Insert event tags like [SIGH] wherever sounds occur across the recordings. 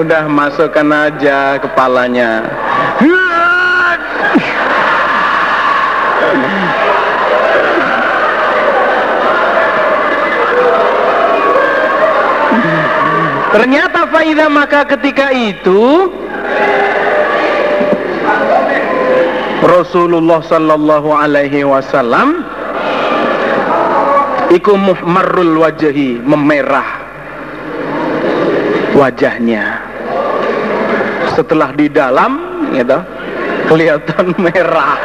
udah masukkan aja kepalanya. Ternyata Faidah maka ketika itu Rasulullah sallallahu alaihi wasallam iku muhmarrul wajhi memerah wajahnya setelah di dalam gitu kelihatan [LAUGHS] merah.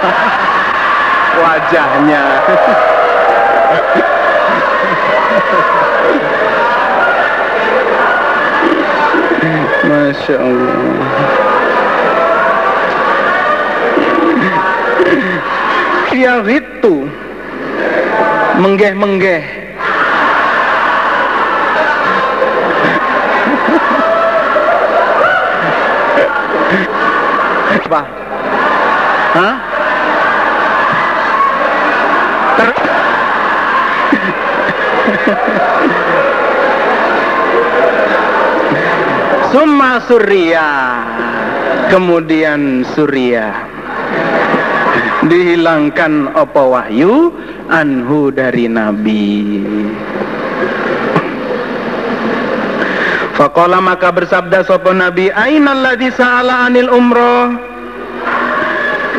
Wajahnya. [LAUGHS] Masya Allah. Yang itu Menggeh-menggeh Apa? Hah? Ter [LAUGHS] Summa Surya Kemudian Surya Dihilangkan apa wahyu Anhu dari Nabi Fakola maka bersabda sopo Nabi Aina alladhi sa'ala anil umroh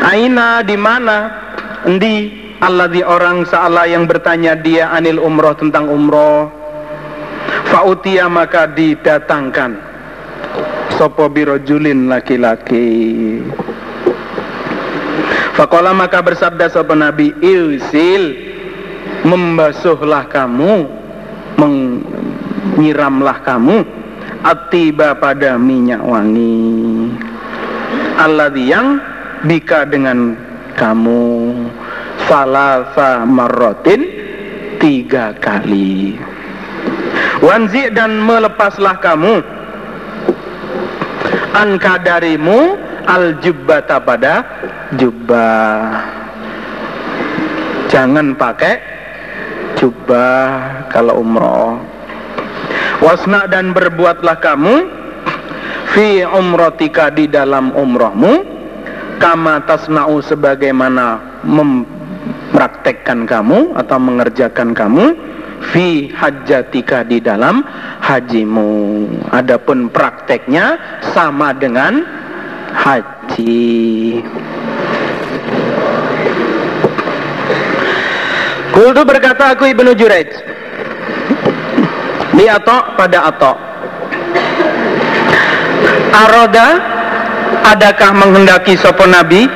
Aina di mana? Endi alladhi orang sa'ala yang bertanya dia anil umroh tentang umroh. Fa'utia maka didatangkan. Sopo birojulin laki-laki. Fakola maka bersabda sopo Nabi Ilsil Membasuhlah kamu Menyiramlah kamu Atiba pada minyak wangi. Alladhi yang Bika dengan kamu Salasa marrotin Tiga kali. Wanzi dan melepaslah kamu. Anka darimu Al jubbata pada Jubbah Jangan pakai Jubbah Kalau umroh. Wasna dan berbuatlah kamu Fi umrotika di dalam umrohmu Kama tasna'u sebagaimana Mempraktekkan kamu Atau mengerjakan kamu fi hajjatika di dalam hajimu. Adapun prakteknya sama dengan haji. Kultu berkata aku Ibnu Juraij. Di atok pada atok. Aroda adakah menghendaki sopo nabi?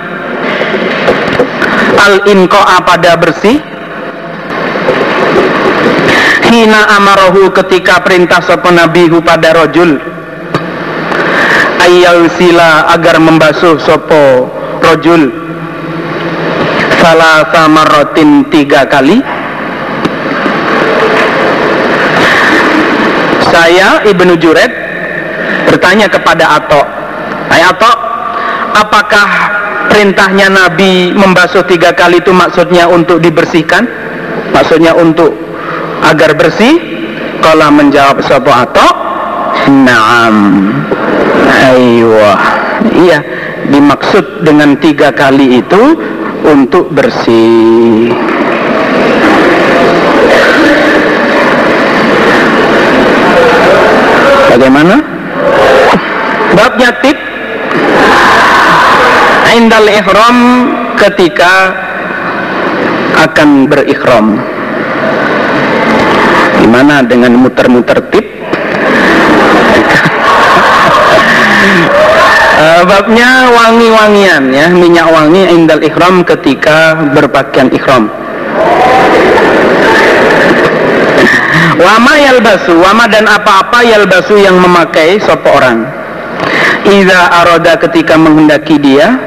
Al inqo'a pada bersih. Hina amarahu ketika perintah sopo nabihu pada rojul ayal sila agar membasuh sopo rojul salah sama rotin tiga kali. Saya Ibnu Jured bertanya kepada Ato Hai apakah perintahnya Nabi membasuh tiga kali itu maksudnya untuk dibersihkan? Maksudnya untuk agar bersih? Kalau menjawab sopo atau naam. Aywa iya dimaksud dengan tiga kali itu untuk bersih. Bagaimana? Babnya indal ihram ketika akan berikhram Gimana dengan muter-muter tip? uh, [LAUGHS] babnya wangi-wangian ya, minyak wangi indal ikhram ketika berpakaian ikhram. Wama yalbasu, wama dan apa-apa yalbasu yang memakai sopo orang. Iza aroda ketika menghendaki dia,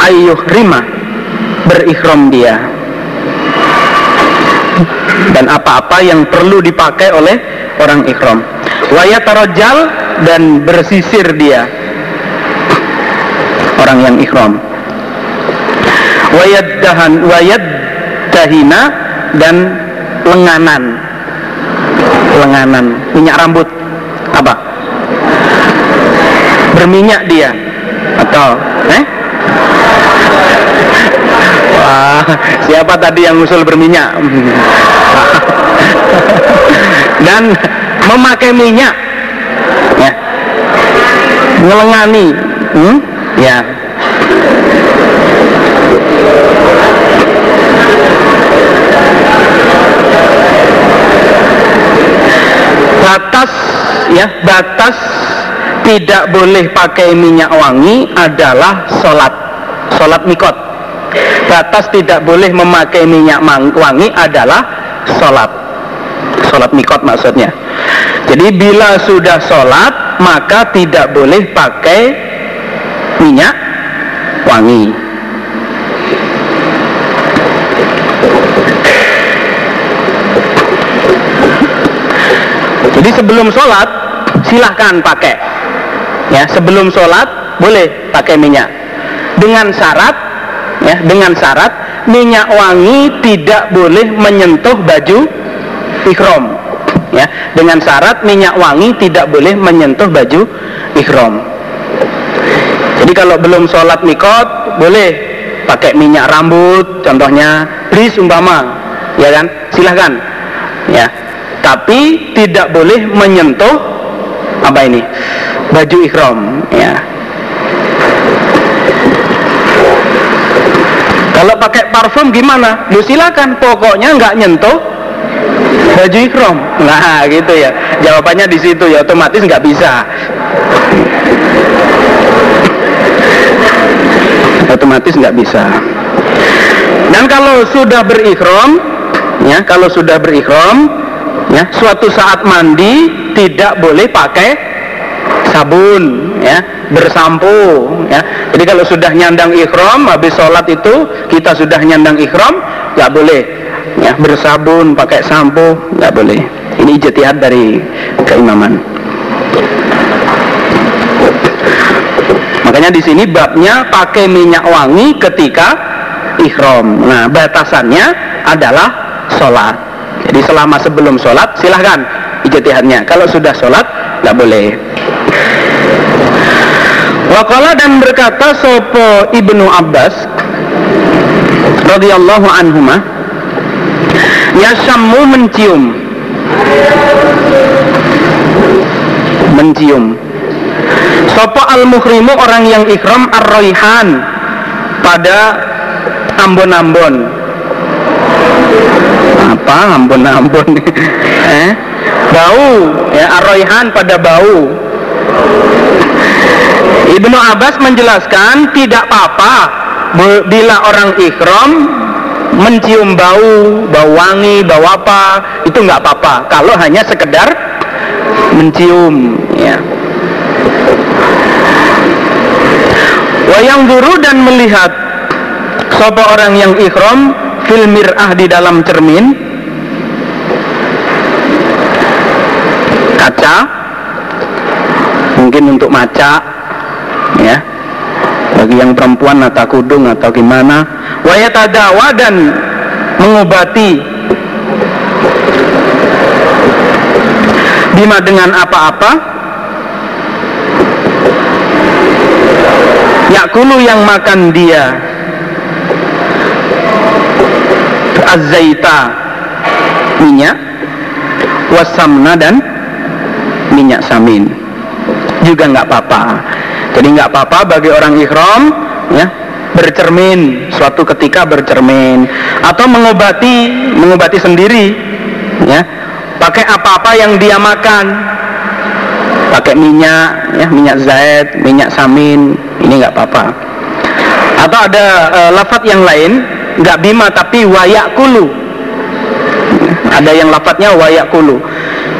ayuh rima berikhram dia. Dan apa-apa yang perlu dipakai oleh orang ikhram. Wayat tarojal dan bersisir dia. Orang yang ikhram. Wayat dahan, wayat dahina dan lenganan, lenganan. Minyak rambut. Apa? berminyak dia. Atau eh Siapa tadi yang usul berminyak? [LAUGHS] Dan memakai minyak ya. Ngelengani hmm? ya. Batas ya, batas tidak boleh pakai minyak wangi adalah sholat sholat mikot batas tidak boleh memakai minyak wangi adalah sholat. Sholat mikot maksudnya. Jadi bila sudah sholat maka tidak boleh pakai minyak wangi. Jadi sebelum sholat silahkan pakai. Ya sebelum sholat boleh pakai minyak. Dengan syarat ya dengan syarat minyak wangi tidak boleh menyentuh baju ikhram ya. Dengan syarat minyak wangi tidak boleh menyentuh baju ikhram jadi kalau belum sholat mikot boleh pakai minyak rambut contohnya bris umpama ya kan? Silahkan ya. Tapi tidak boleh menyentuh apa ini? Baju ikhram ya kalau pakai parfum gimana? Lu silakan pokoknya nggak nyentuh baju ikhram nah gitu ya. Jawabannya di situ ya otomatis nggak bisa. Otomatis nggak bisa. Dan kalau sudah berikhram ya kalau sudah berikhram ya suatu saat mandi tidak boleh pakai sabun ya bersampo ya. Jadi kalau sudah nyandang ikhram habis sholat itu kita sudah nyandang ikhram nggak boleh ya. Bersabun pakai sampo nggak boleh. Ini ijtihad dari keimaman. Makanya di sini babnya pakai minyak wangi ketika ikhram nah batasannya adalah sholat. Jadi selama sebelum sholat silahkan ijtihadnya. Kalau sudah sholat nggak boleh Wakala dan berkata sopo ibnu Abbas radhiyallahu anhuma Yasamu mencium. Mencium. Sopo al-muhrimu orang yang ikhram ar-raihan pada ambon-ambon. Apa ambon-ambon? [LAUGHS] Eh? Bau ya ar-raihan pada bau Ibnu Abbas menjelaskan tidak apa-apa bila orang ikhram mencium bau, bau wangi, bau apa, itu nggak apa-apa. Kalau hanya sekedar mencium, ya. Wayang guru dan melihat siapa orang yang ikhram fil mir'ah di dalam cermin kaca mungkin untuk maca ya. Bagi yang perempuan atau kudung atau gimana wayatadawa dan mengobati. Bima dengan apa-apa. Yakulu yang makan dia. Azaita minyak. Wasamna dan minyak samin. Juga nggak apa-apa jadi nggak apa-apa bagi orang ikhram ya bercermin suatu ketika bercermin. Atau mengobati mengobati sendiri ya. Pakai apa-apa yang dia makan. Pakai minyak ya minyak zait minyak samin ini nggak apa-apa. Atau ada e, lafat yang lain nggak bima tapi wayak kulu ada yang lafadznya wayak kulu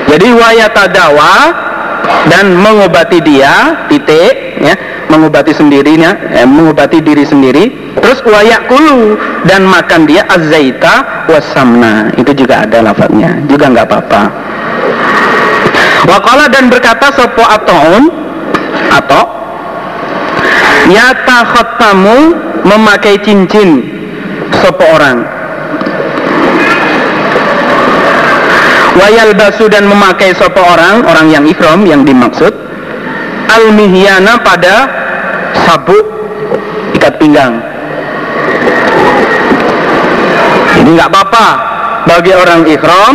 jadi wayatadawa dan mengobati dia titik ya mengobati sendirinya eh, mengobati diri sendiri. Terus wayak kulu dan makan dia azaita wasamna itu juga ada lafadznya juga nggak apa-apa. Wakala dan berkata sopo ataun atau yata khotamu memakai cincin sopo orang wayal basu dan memakai sopo orang orang yang ikhram yang dimaksud al-mihyana pada sabuk ikat pinggang. Ini nggak apa-apa bagi orang ikhram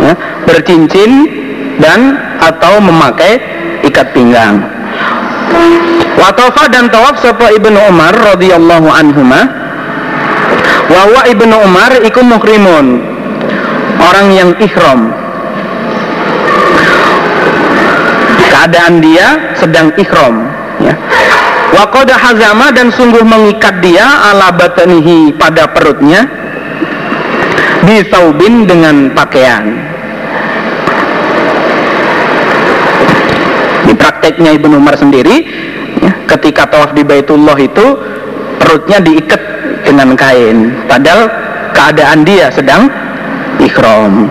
ya, bercincin dan atau memakai ikat pinggang. Watofa dan tawaf sapa ibnu Umar radhiyallahu anhuma. Wawa ibnu Umar iku muhrimun orang yang ikhram. Keadaan dia sedang ikhram. Ya. Wakoda hazama dan sungguh mengikat dia ala batanihi pada perutnya di saubin dengan pakaian. Di prakteknya Ibnu Umar sendiri, ya, ketika tawaf di Baitullah itu perutnya diikat dengan kain, padahal keadaan dia sedang ikhram.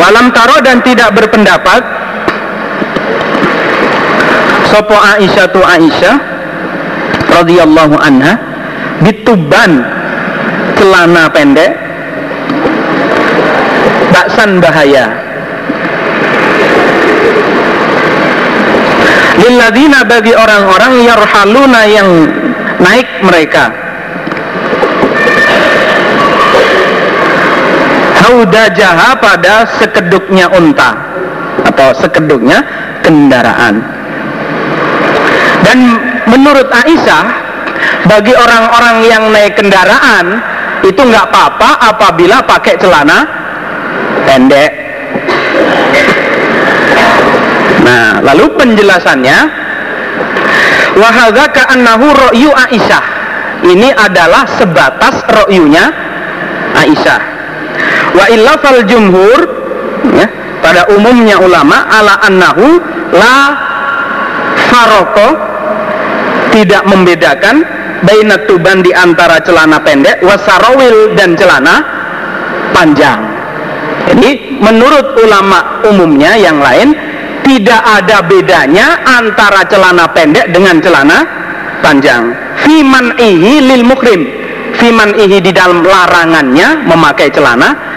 Walam taro dan tidak berpendapat Sopo Aisyah tu Aisyah radhiyallahu anha dituban celana pendek baksan bahaya lilladina bagi orang-orang yarhaluna yang naik mereka haudajaha pada sekeduknya unta atau sekeduknya kendaraan. Dan menurut Aisyah bagi orang-orang yang naik kendaraan itu nggak apa-apa apabila pakai celana pendek. Nah lalu penjelasannya wahadha ka'annahu ro'yu Aisyah. Ini adalah sebatas ro'yunya Aisyah wa illa fal jumhur ya, pada umumnya ulama ala annahu la faroko tidak membedakan bainat tuban di antara celana pendek wasarawil dan celana panjang. Jadi menurut ulama umumnya yang lain tidak ada bedanya antara celana pendek dengan celana panjang. Fiman ihi lil mukrim. Fiman ihi di dalam larangannya memakai celana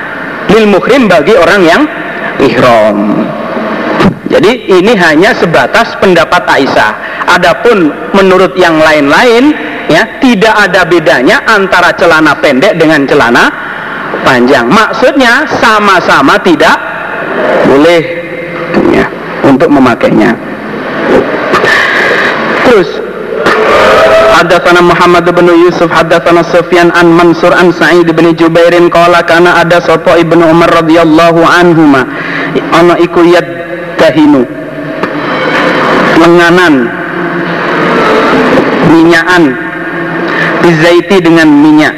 lil muhrim bagi orang yang ihram. Jadi ini hanya sebatas pendapat Aisyah. Adapun menurut yang lain-lain ya tidak ada bedanya antara celana pendek dengan celana panjang. Maksudnya sama-sama tidak boleh ya, untuk memakainya. Terus Hadatsana Muhammad bin Yusuf hadatsana Sufyan an Mansur an Sa'id bin Jubairin. Qala kana ada sapa Ibnu Umar radhiyallahu anhuma. Ana iku yadahinu lenganan. Minyakan bizaiti dengan minyak.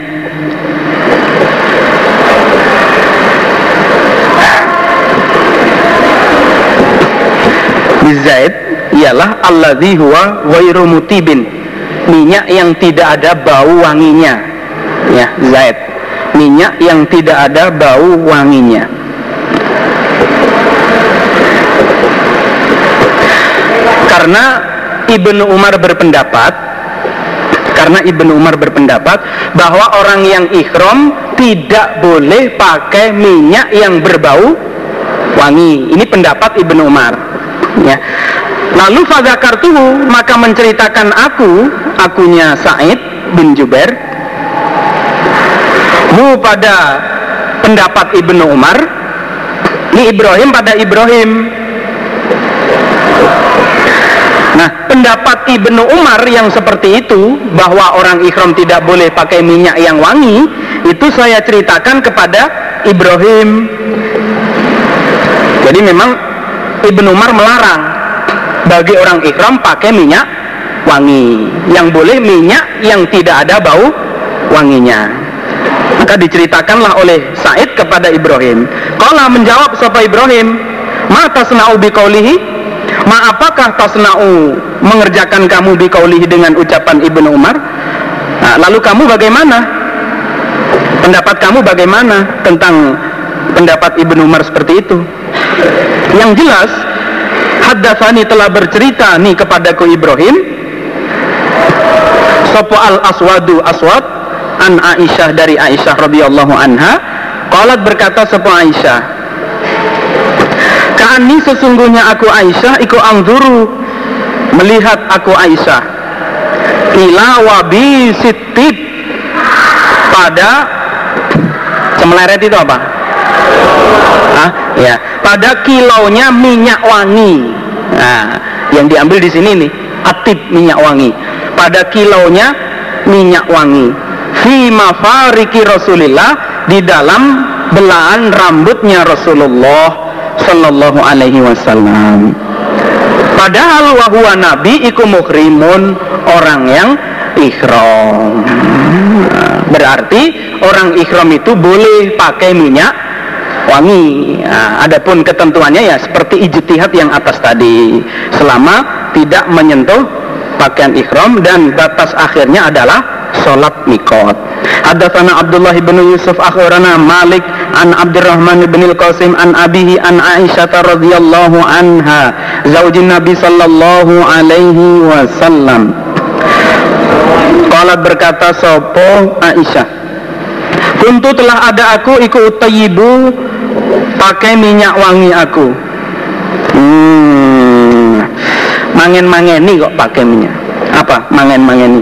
Bizait ialah alladhi huwa ghairu mutibin minyak yang tidak ada bau wanginya. Ya zait minyak yang tidak ada bau wanginya. Karena Ibnu Umar berpendapat karena Ibnu Umar berpendapat bahwa orang yang ikhram tidak boleh pakai minyak yang berbau wangi. Ini pendapat Ibnu Umar. Ya lalu fadzakartuhu maka menceritakan aku akunya Said bin Jubair mu pada pendapat Ibnu Umar ini Ibrahim pada Ibrahim Nah, pendapat Ibnu Umar yang seperti itu bahwa orang ikhram tidak boleh pakai minyak yang wangi, itu saya ceritakan kepada Ibrahim. Jadi memang Ibnu Umar melarang bagi orang ikhram pakai minyak wangi. Yang boleh minyak yang tidak ada bau wanginya. Maka diceritakanlah oleh Said kepada Ibrahim. Kala menjawab sapa Ibrahim, "Mata senau biqaulihi?" Ma apakah tasna'u mengerjakan kamu bikaulihi dengan ucapan Ibnu Umar? Nah, lalu kamu bagaimana? Pendapat kamu bagaimana tentang pendapat Ibnu Umar seperti itu? Yang jelas, Haddatsani telah bercerita nih kepadaku Ibrahim. Sopo al aswadu aswad an Aisyah dari Aisyah radhiyallahu anha. Qalat berkata Sopo Aisyah Ka'ani sesungguhnya aku Aisyah iku angzuru melihat aku Aisyah. Ila wabi sitib pada cemeleret itu apa? Hah? Ya, pada kilonya minyak wangi. Nah, yang diambil di sini nih, atib minyak wangi. Pada kilonya minyak wangi. Fi mafariki Rasulillah di dalam belahan rambutnya Rasulullah sallallahu alaihi wasallam. Padahal wahwa nabi iku muhrimun orang yang ikhram. Berarti orang ikhram itu boleh pakai minyak wangi. Nah, adapun ketentuannya ya seperti ijtihad yang atas tadi. Selama tidak menyentuh pakaian ikhram dan batas akhirnya adalah sholat mikot. Hadatsana Abdullah bin Yusuf akhbarana Malik an Abdurrahman bin Al-Qasim an abihi an Aisyah radhiyallahu anha zaujin Nabi sallallahu alaihi wasallam. Qala berkata sopo Aisyah Kuntu telah ada aku iku utayibu pakai minyak wangi aku. Hmm, mangen-mangeni kok pakai minyak. Apa mangen-mangeni?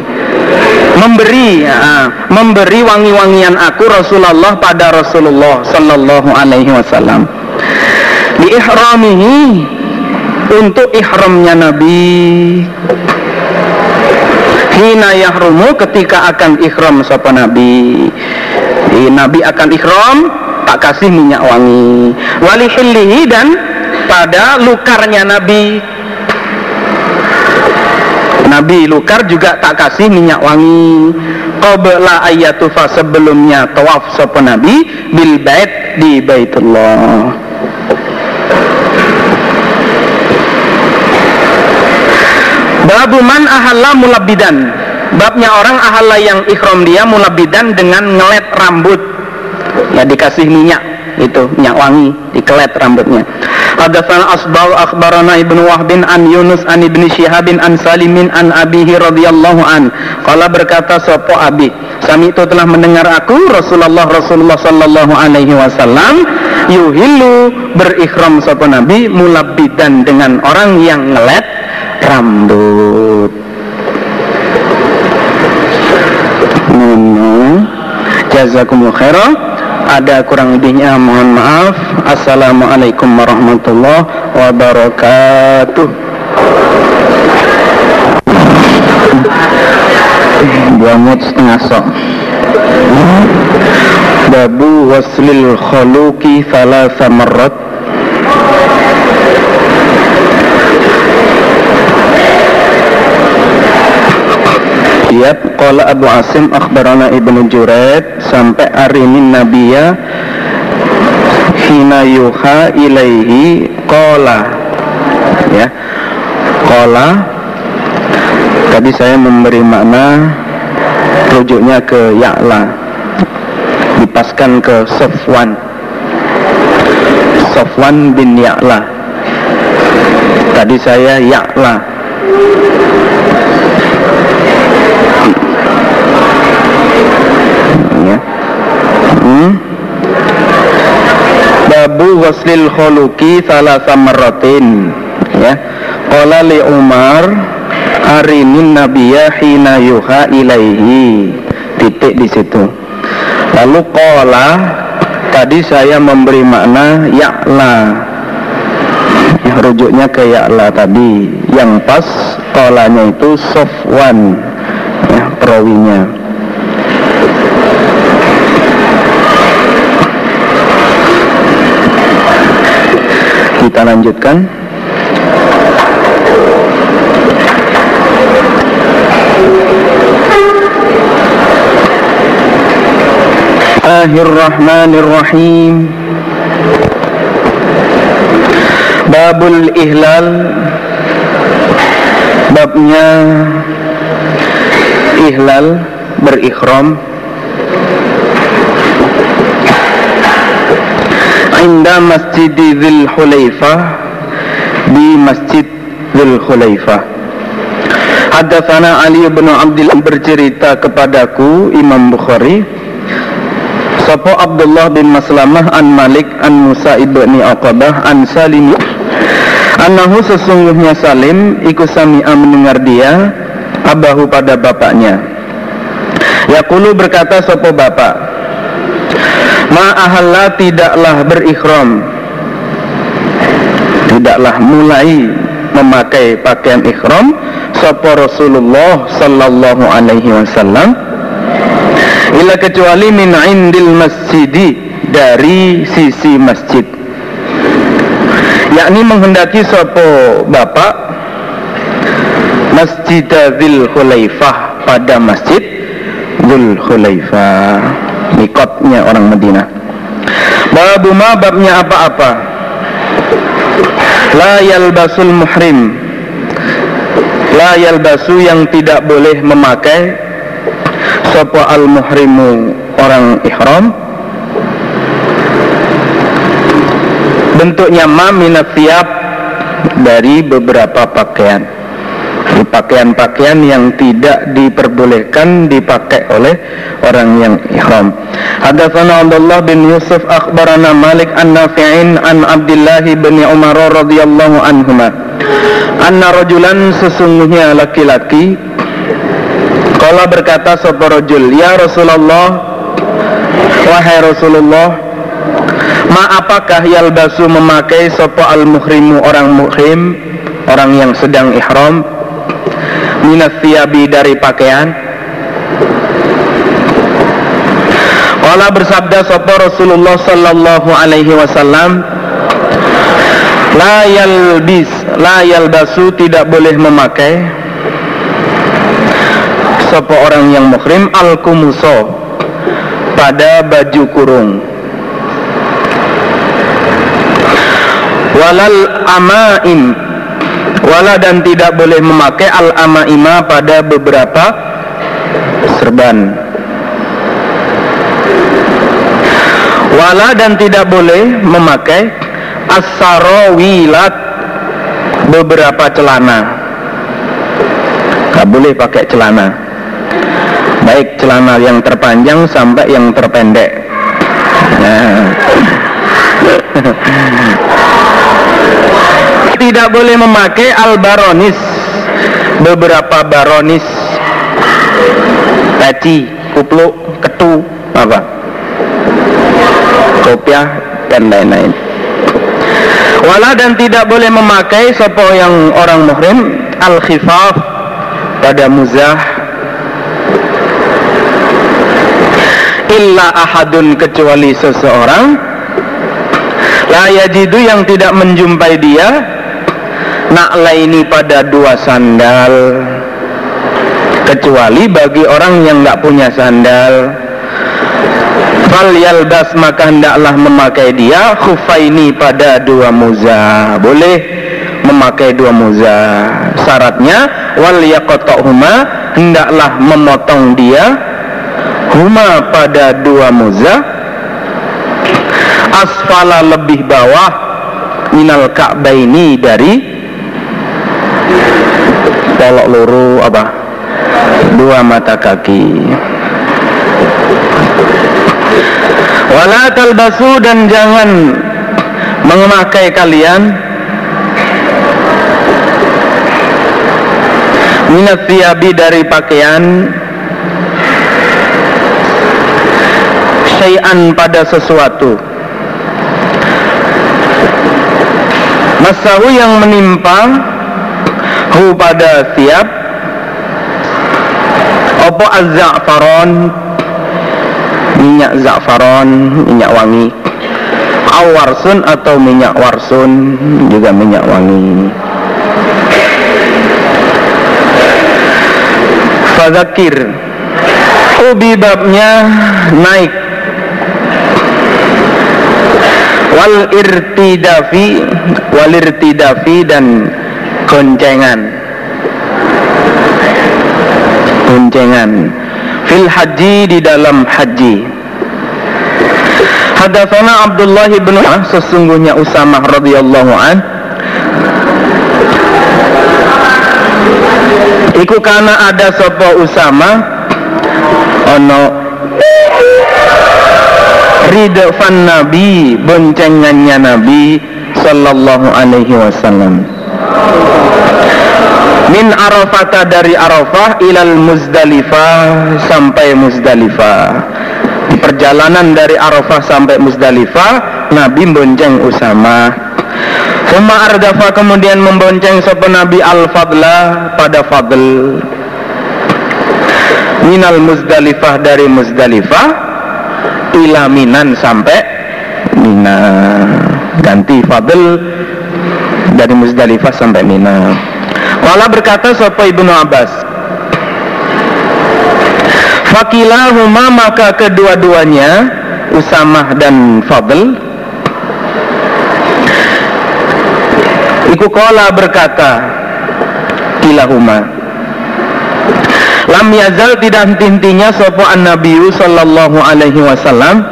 Memberi, ya, memberi wangi-wangian aku Rasulullah pada Rasulullah Sallallahu Alaihi Wasallam. Di ihramihi untuk ihramnya Nabi Hina yahrumu ketika akan ikhram sapa Nabi Nabi akan ikhram tak kasih minyak wangi. Wali hillihi dan pada lukarnya Nabi. Nabi lukar juga tak kasih minyak wangi. Qabla ayatufa sebelumnya tawaf sapa Nabi bil bait di Baitullah. Babu man ahalla mulabidan Babnya orang ahalla yang ikhram dia mulabidan dengan ngelet rambut Ya dikasih minyak itu minyak wangi dikelet rambutnya. Hadatsana Asbal akhbarana Ibnu Wahbin an Yunus an Ibnu Syihabin an Salimin an Abihi radhiyallahu an. Kala berkata sopo Abi? Sami itu telah mendengar aku Rasulullah Rasulullah sallallahu alaihi wasallam yuhillu berikhram sopo Nabi mulabidan dengan orang yang ngelet rambut. Jazakumullah khairan ada kurang lebihnya mohon maaf. Assalamualaikum warahmatullahi wabarakatuh. Buamut setengah sok. Babu waslil khaluki thalatha marrat Siap Qala Abu Asim akhbarana Ibnu Juret Sampai arimin nabiya Hina yuha ilaihi Qala. Ya Qala. Tadi saya memberi makna Rujuknya ke Ya'la Dipaskan ke Sofwan Sofwan bin Ya'la. Tadi saya Ya'la Babu waslil khuluki salah samaratin ya. Qala li Umar arinin nabiyya hina yuha ilaihi titik di situ. Lalu qala tadi saya memberi makna ya'la ya, rujuknya ke ya'la tadi yang pas kolanya itu sofwan ya, perawinya kita lanjutkan. Bismillahirrahmanirrahim. Babul Ihlal. Babnya Ihlal Berikhram Inda Masjid Dhul Hulaifah Di Masjid Dhul Hulaifah Hadatsana Ali bin Abdullah bercerita kepadaku Imam Bukhari. Sopo Abdullah bin Maslamah an Malik an Musa ibni Aqabah an Salim. Anahu sesungguhnya Salim ikut sami'a mendengar dia abahu pada bapaknya. Yakulu berkata sopo bapak, Ma ahalla tidaklah berikhram Tidaklah mulai memakai pakaian ikhram Sopo Rasulullah sallallahu alaihi wasallam. Ila kecuali min indil masjidi Dari sisi masjid. Yakni menghendaki sopo bapak Masjid Dzul Khulaifah pada masjid Dzul Khulaifah mikotnya orang Madinah. Babu ma babnya apa-apa. La yalbasul muhrim. La yalbasu yang tidak boleh memakai. Sopo al muhrimu orang ihram. Bentuknya ma minat dari beberapa pakaian. Pakaian-pakaian yang tidak diperbolehkan dipakai oleh orang yang ihram. Hadatsana Abdullah bin Yusuf akhbarana Malik an Nafi'in an Abdullah bin Umar radhiyallahu anhuma. Anna rajulan sesungguhnya laki-laki Kala berkata sapa rajul, "Ya Rasulullah, wahai Rasulullah, Ma apakah yalbasu memakai sopo al muhrimu orang muhrim Orang yang sedang ihram Minas siabi dari pakaian Wala bersabda sopo Rasulullah sallallahu alaihi wasallam La yalbis La yalbasu tidak boleh memakai Sopo orang yang muhrim Al-kumuso Pada baju kurung. Walal amaim wala dan tidak boleh memakai al amaima pada beberapa serban wala dan tidak boleh memakai asarawilat beberapa celana. Gak boleh pakai celana. Baik celana yang terpanjang sampai yang terpendek. Nah. [LAUGHS] Tidak boleh memakai al-baronis beberapa baronis. Peci, kupluk, ketu apa kopiah dan lain-lain. Wala dan tidak boleh memakai sopo yang orang muhrim al-khifaf pada muzah. Illa ahadun kecuali seseorang. La yajidu yang tidak menjumpai dia laini pada dua sandal. Kecuali bagi orang yang nggak punya sandal fal yalbas maka hendaklah memakai dia. Khufaini pada dua muza. Boleh memakai dua muza. Syaratnya wal huma hendaklah memotong dia. Huma pada dua muza. Asfala lebih bawah minal ka'baini dari polok luru apa? Dua mata kaki wala talbasu dan jangan memakai kalian. Minat siabi dari pakaian. Syai'an pada sesuatu. Masahu yang menimpa hu pada siap. Opo az-za'faron minyak za'faron minyak wangi. Awarsun atau minyak warsun juga minyak wangi. Fadzakir. Ubi babnya naik. Wal irtidafi wal irtidafi dan goncengan. Goncengan. Fil haji di dalam haji Hadatsana Abdullah bin sesungguhnya Usamah radhiyallahu an. Iku karena ada sapa Usama ono ridfan Nabi boncengannya Nabi sallallahu alaihi wasallam. Min Arafata dari Arafah ilal Muzdalifah sampai Muzdalifah perjalanan dari Arafah sampai Muzdalifah Nabi bonceng Usama. Suma ardafa kemudian membonceng sopa Nabi Al-Fadlah pada Fadl. Minal Muzdalifah dari Muzdalifah Ila Minan sampai Mina. Ganti Fadl Dari Muzdalifah sampai Mina. Wala berkata sopa Ibnu Abbas Fakilahuma maka kedua-duanya Usamah dan Fadl Iku kola berkata Kilahuma. Lam yazal tidak henti-hentinya Sopo an Nabiu Sallallahu alaihi wasallam.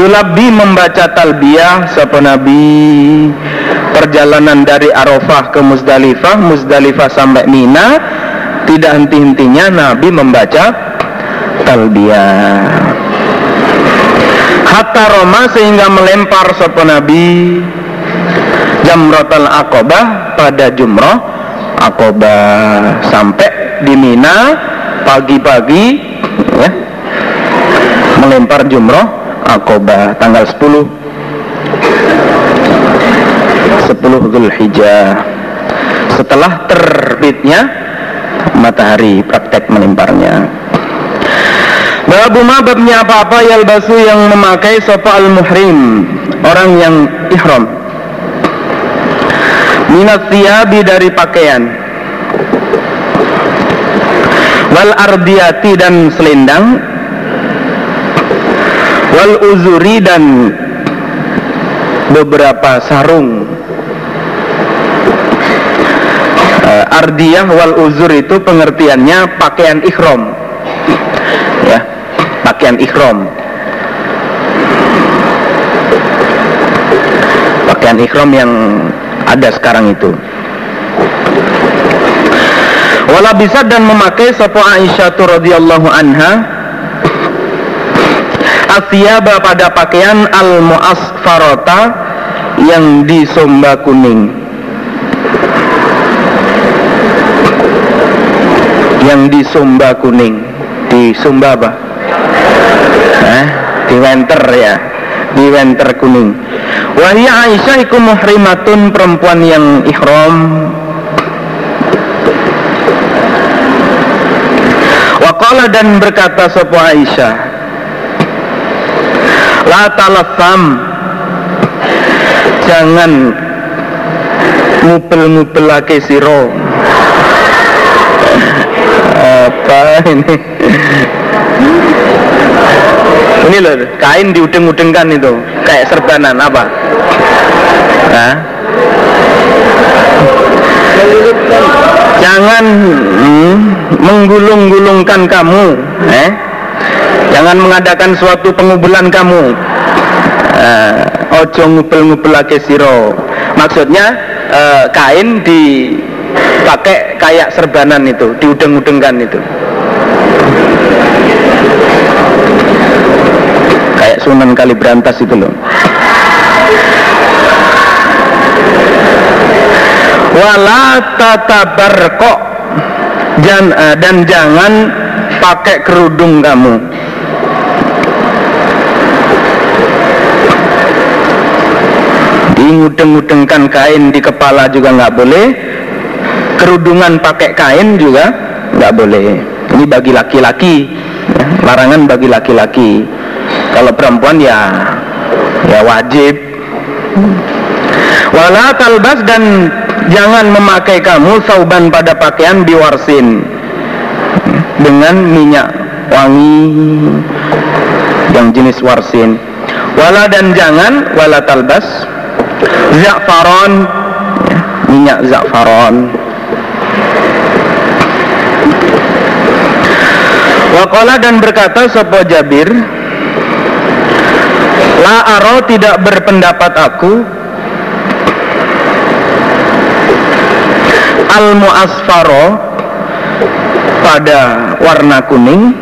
Yulabi membaca talbiyah Sopo Nabi. Perjalanan dari Arafah ke Muzdalifah, Muzdalifah sampai Mina, tidak henti-hentinya Nabi membaca talbiyah. Hatta Roma sehingga melempar sapa Nabi Jamratul Aqabah pada jumroh Aqabah sampai di Mina pagi-pagi ya melempar jumroh Aqabah tanggal 10 10 Zulhijjah. Setelah terbitnya matahari praktek melimparnya Babu ma babnya apa-apa yalbasu yang memakai sopa al-muhrim orang yang ihram. Minat siabi dari pakaian. Wal ardiyati dan selendang. Wal uzuri dan beberapa sarung ardiyah wal uzur itu pengertiannya pakaian ikhram ya pakaian ikhram pakaian ikhram yang ada sekarang itu. Wala bisa dan memakai sapa Aisyah radhiyallahu anha. Asyaba pada pakaian al muasfarata yang disomba kuning yang di Sumba Kuning. Di Sumba apa? Eh, di Wenter ya? Di Wenter Kuning. Wahia Aisyah iku muhrimatun perempuan yang ihram. Waqala dan berkata sopo Aisyah La talafam Jangan ngupel-ngupel lagi siro apa ini? Ini loh kain diudeng-udengkan itu. Kayak serbanan apa? Jangan hmm, menggulung-gulungkan kamu eh? Jangan mengadakan suatu pengubulan kamu. Uh, ojo ngubel-ngubel lagi siro maksudnya uh, kain di pakai kayak serbanan itu diudeng-udengkan itu. Kayak sunan kali berantas itu loh. Wala tatabarko dan, uh, dan jangan pakai kerudung kamu. Diudeng-udengkan kain di kepala juga nggak boleh kerudungan pakai kain juga nggak boleh. Ini bagi laki-laki ya, larangan bagi laki-laki. Kalau perempuan ya ya wajib. Wala talbas dan jangan memakai kamu sauban pada pakaian biwarsin. Dengan minyak wangi yang jenis warsin. Wala dan jangan wala talbas. Za'faron ya, minyak za'faron Wakola dan berkata Sopo Jabir La aro tidak berpendapat aku. Al muasfaro pada warna kuning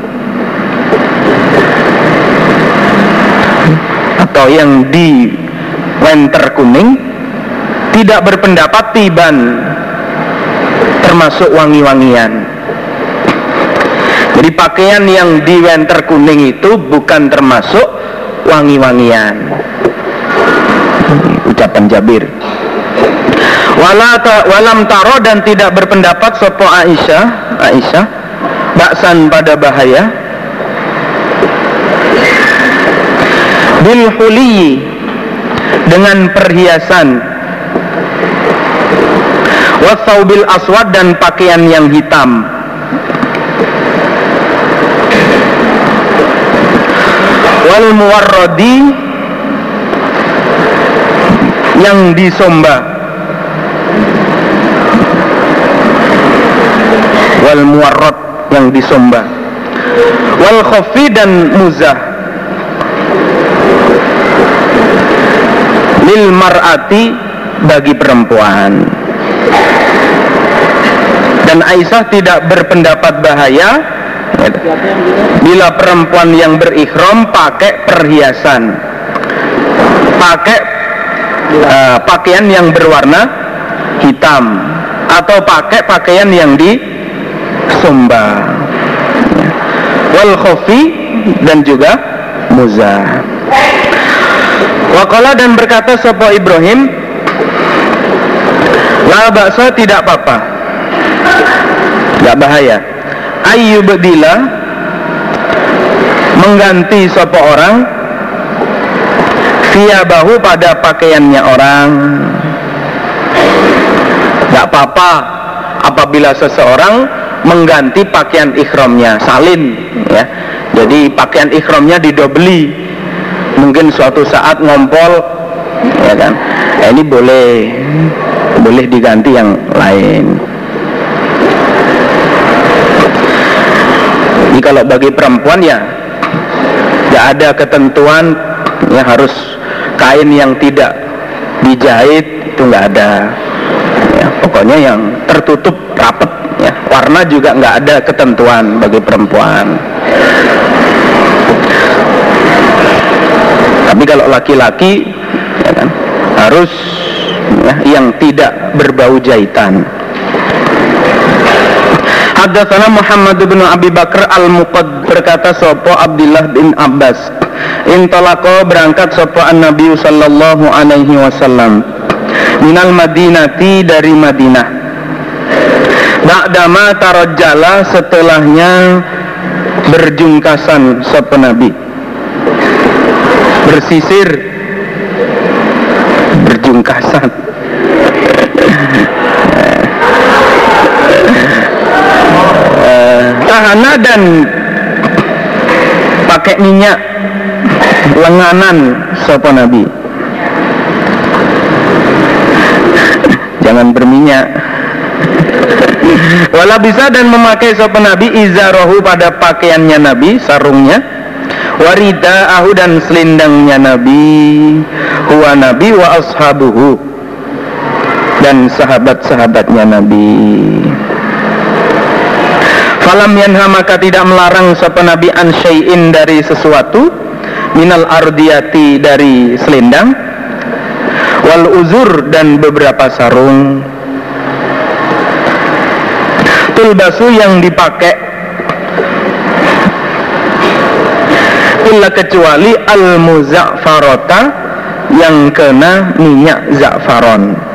atau yang di winter kuning tidak berpendapat tiban termasuk wangi-wangian jadi pakaian yang di wenter kuning itu bukan termasuk wangi-wangian. Ucapan Jabir. Walata, walam taro dan tidak berpendapat sopo Aisyah Aisyah baksan pada bahaya. Bil dengan perhiasan. Wasaubil aswad dan pakaian yang hitam wal muwarradi yang disomba. Wal muwarrad yang disomba. Wal khafi dan muzah. Lil mar'ati bagi perempuan. Dan Aisyah tidak berpendapat bahaya bila perempuan yang berikhram pakai perhiasan. Pakai uh, pakaian yang berwarna hitam. Atau pakai pakaian yang di sumba wal khofi dan juga muzah Wakala dan berkata Sopo Ibrahim? La bakso tidak apa-apa. Tidak bahaya Ayyubdila Mengganti sopo orang? Bahu pada pakaiannya orang. Tidak apa-apa Apabila seseorang mengganti pakaian ikhramnya Salin ya. Jadi pakaian ikhramnya didobeli. Mungkin suatu saat ngompol ya kan? Ya ini boleh boleh diganti yang lain ini kalau bagi perempuan ya tidak ada ketentuan yang harus kain yang tidak dijahit itu nggak ada. Ya, pokoknya yang tertutup rapet ya. Warna juga nggak ada ketentuan bagi perempuan. Tapi kalau laki-laki ya kan, harus ya, yang tidak berbau jahitan Hadatsana Muhammad bin Abi Bakar Al-Muqad berkata sopo Abdullah bin Abbas? Intalako berangkat sopo an Nabi sallallahu alaihi wasallam. Minal Madinati dari Madinah. Ba'dama tarajjala setelahnya berjungkasan sopo Nabi. Bersisir. Berjungkasan tahana dan pakai minyak lenganan sopo nabi? Jangan berminyak. Wala bisa dan memakai sopan nabi izarohu pada pakaiannya nabi sarungnya. Warida ahu dan selindangnya Nabi. Huwa Nabi wa ashabuhu. Dan sahabat-sahabatnya Nabi Falam yanha maka tidak melarang sapa Nabi an syai'in dari sesuatu minal ardiyati dari selendang wal uzur dan beberapa sarung. Tulbasu yang dipakai illa kecuali al muza'farota yang kena minyak za'faron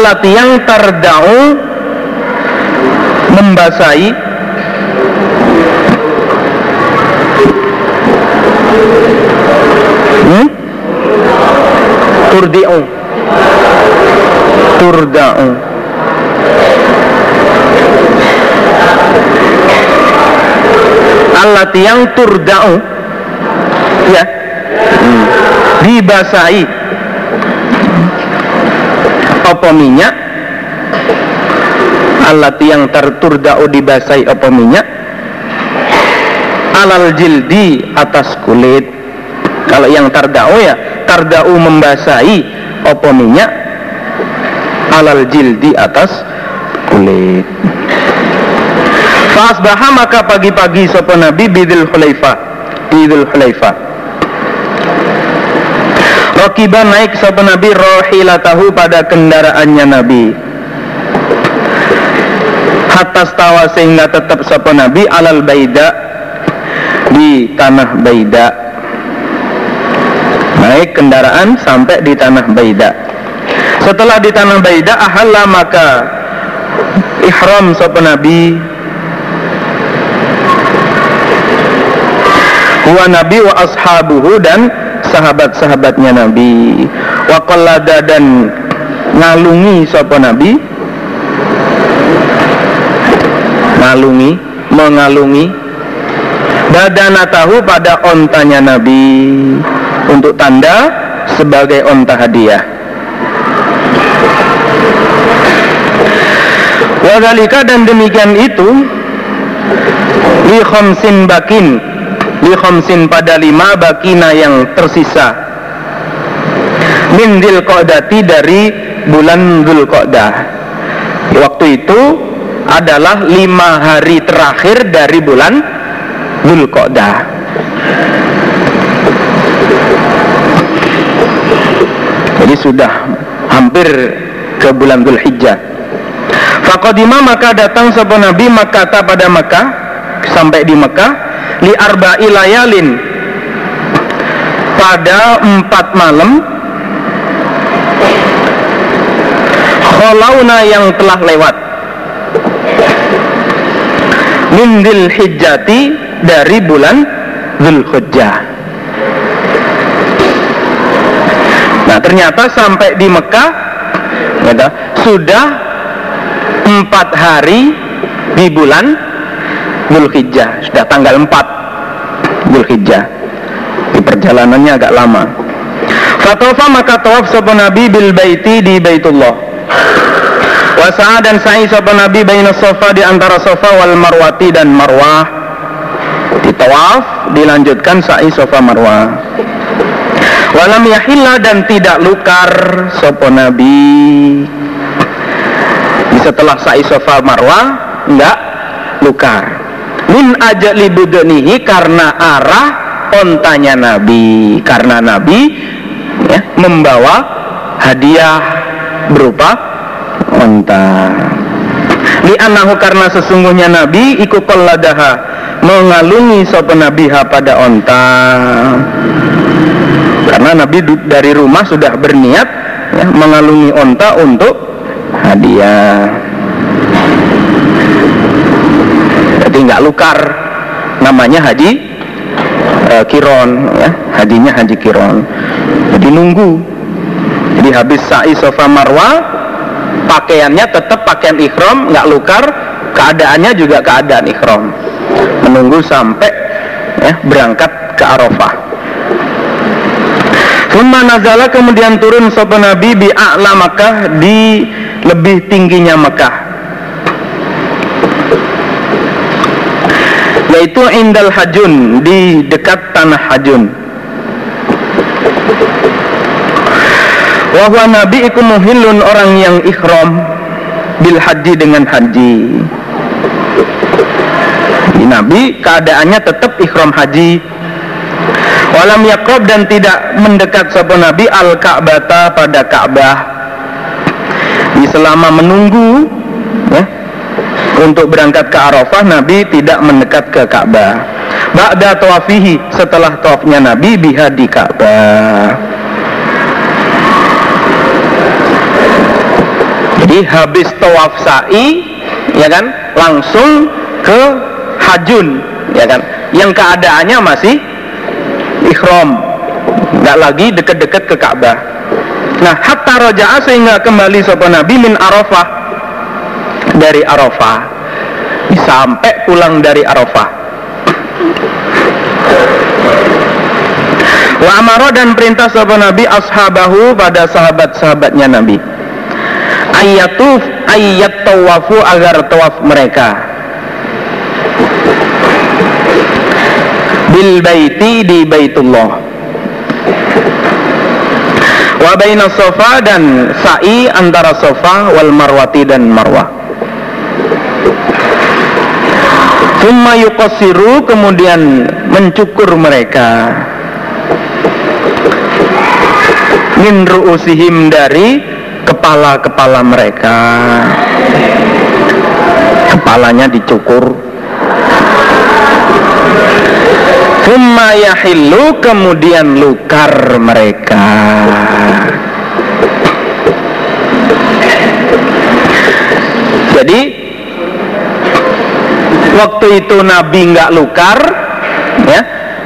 alat yang terdau membasahi hmm? turdi'u turda'u alat yang turda'u ya hmm. dibasahi apa minyak alat yang terturda'u dibasahi apa minyak alal jildi atas kulit. Kalau yang tarda'u ya tarda'u membasahi apa minyak alal jildi atas kulit. Fasbaha maka pagi-pagi sapa Nabi bidil Hulaifah. Bidil Hulaifah. Rakiban naik sapa Nabi rohilatahu pada kendaraannya Nabi. Hatta stawa sehingga tetap sapa Nabi alal baida Di tanah baida. Naik kendaraan sampai di tanah baida. Setelah di tanah baida ahalla maka Ihram sapa Nabi. Huwa Nabi wa ashabuhu dan sahabat-sahabatnya Nabi. Wa dan ngalungi sapa Nabi? Ngalungi mengalungi. Badana tahu pada ontanya Nabi. Untuk tanda sebagai onta hadiah. Wadhalika dan demikian itu li khamsin bakin li khamsin pada lima bakina yang tersisa. Min Qadati dari bulan Qadah. Waktu itu adalah lima hari terakhir dari bulan Qadah. Jadi sudah hampir ke bulan Hijjah. Fakodima maka datang sebuah Nabi Makkah pada Makkah sampai di Makkah li arba'i layalin. Pada empat malam. Kholauna yang telah lewat. Min hijjati dari bulan Zulhijjah Nah ternyata sampai di Mekah sudah empat hari di bulan Zulhijjah sudah tanggal 4 Zulhijjah di perjalanannya agak lama. Fatofa maka tawaf sopan Nabi bil baiti di Baitullah. Wasa'a dan sa'i sopan Nabi baina sofa di antara sofa wal marwati dan marwah. Ditawaf dilanjutkan sa'i sofa marwah. Walam yahilla dan tidak lukar sopan Nabi. Setelah sa'i sofa marwah enggak lukar min aja libudenihi karena arah ontanya Nabi. Karena Nabi ya, membawa hadiah berupa onta. Li anahu karena sesungguhnya Nabi iku qalladaha mengalungi sopan Nabi pada onta. Karena Nabi dari rumah sudah berniat ya, mengalungi onta untuk hadiah jadi nggak lukar. Namanya haji e, kiron ya. Hajinya haji kiron. Jadi nunggu. Jadi habis sa'i sofa marwa pakaiannya tetap pakaian ikhram nggak lukar. Keadaannya juga keadaan ikhram menunggu sampai ya, berangkat ke Arafah. Summa nazala kemudian turun sopan Nabi di a'la Makkah di lebih tingginya Mekah yaitu indal hajun di dekat tanah hajun. Wahwa nabi iku muhillun orang yang ikhram bil haji dengan haji. Di nabi keadaannya tetap ikhram haji. Walam yakrob dan tidak mendekat sapa nabi al ka'bata pada ka'bah. Selama menunggu untuk berangkat ke Arafah Nabi tidak mendekat ke Ka'bah. Ba'da tawafihi setelah tawafnya Nabi biha di Ka'bah. Jadi habis tawaf sa'i ya kan langsung ke hajun ya kan yang keadaannya masih ikhram nggak lagi deket-deket ke Ka'bah nah hatta roja'a sehingga kembali sopan Nabi min Arafah dari Arafah sampai pulang dari Arafah. Wa amaro dan perintah sahabat Nabi ashabahu pada sahabat-sahabatnya Nabi. Ayatuf ayat tawafu agar tawaf mereka. Bil baiti di baitullah. Wa baina sofa dan sa'i antara sofa wal marwati dan marwah Thumma yuqasiru kemudian mencukur mereka. Min ru'usihim dari kepala-kepala mereka. Kepalanya dicukur. Thumma yahillu kemudian lukar mereka. Jadi waktu itu Nabi nggak lukar ya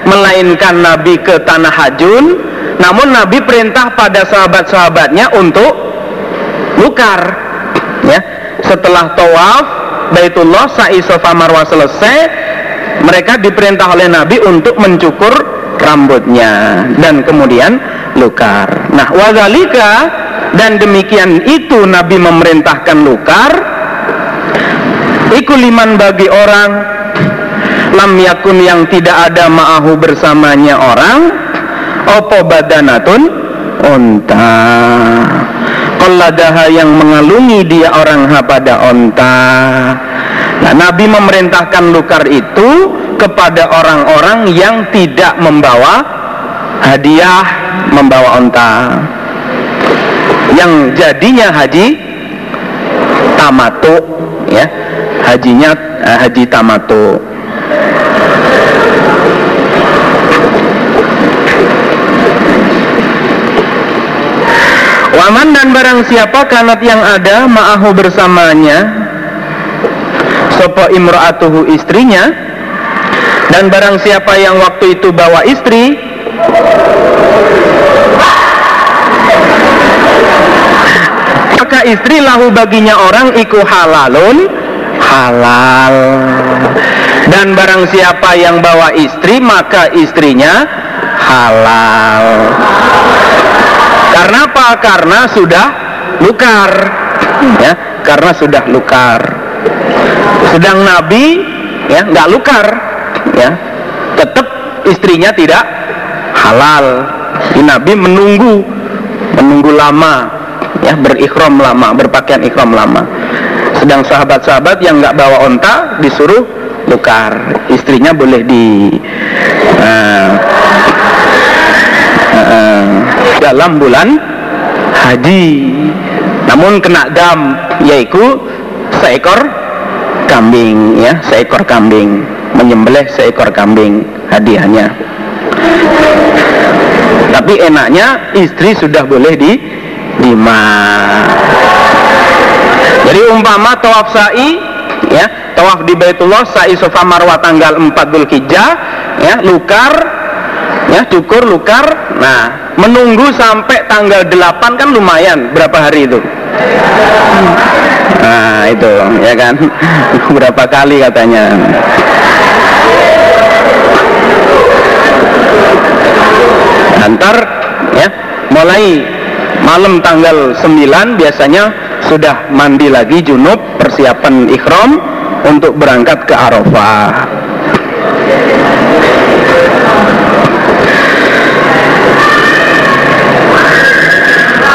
melainkan Nabi ke tanah Hajun. Namun Nabi perintah pada sahabat-sahabatnya untuk lukar ya. Setelah tawaf Baitullah sa'i Safa Marwah selesai mereka diperintah oleh Nabi untuk mencukur rambutnya dan kemudian lukar. Nah wazalika dan demikian itu Nabi memerintahkan lukar ikuliman bagi orang lam yakun yang tidak ada ma'ahu bersamanya orang opo badanatun unta Qalladaha yang mengalungi dia orang ha pada onta. Nah Nabi memerintahkan lukar itu kepada orang-orang yang tidak membawa hadiah membawa onta. Yang jadinya haji tamatu ya hajinya uh, haji tamatu Waman dan barang siapa kanat yang ada ma'ahu bersamanya Sopo imra'atuhu istrinya Dan barang siapa yang waktu itu bawa istri Maka istri lahu baginya orang iku halalun halal. Dan barang siapa yang bawa istri maka istrinya halal. Karena apa? karena sudah lukar. Ya karena sudah lukar. Sedang Nabi ya nggak lukar. Ya tetap istrinya tidak halal. Nabi menunggu menunggu lama. Ya berikhram lama berpakaian ikhram lama sedang sahabat-sahabat yang nggak bawa onta disuruh lukar istrinya boleh di uh, uh, dalam bulan haji. Namun kena dam yaitu seekor kambing ya seekor kambing. Menyembelih seekor kambing hadiahnya. Tapi enaknya istri sudah boleh di lima jadi umpama tawaf sa'i ya, tawaf di Baitullah sa'i Safa Marwah tanggal 4 Dzulhijjah ya, lukar ya, cukur lukar. Nah, menunggu sampai tanggal 8 kan lumayan berapa hari itu? Nah, itu ya kan. [LAUGHS] berapa kali katanya. Antar ya, mulai malam tanggal 9 biasanya sudah mandi lagi junub persiapan ikhram untuk berangkat ke Arafah.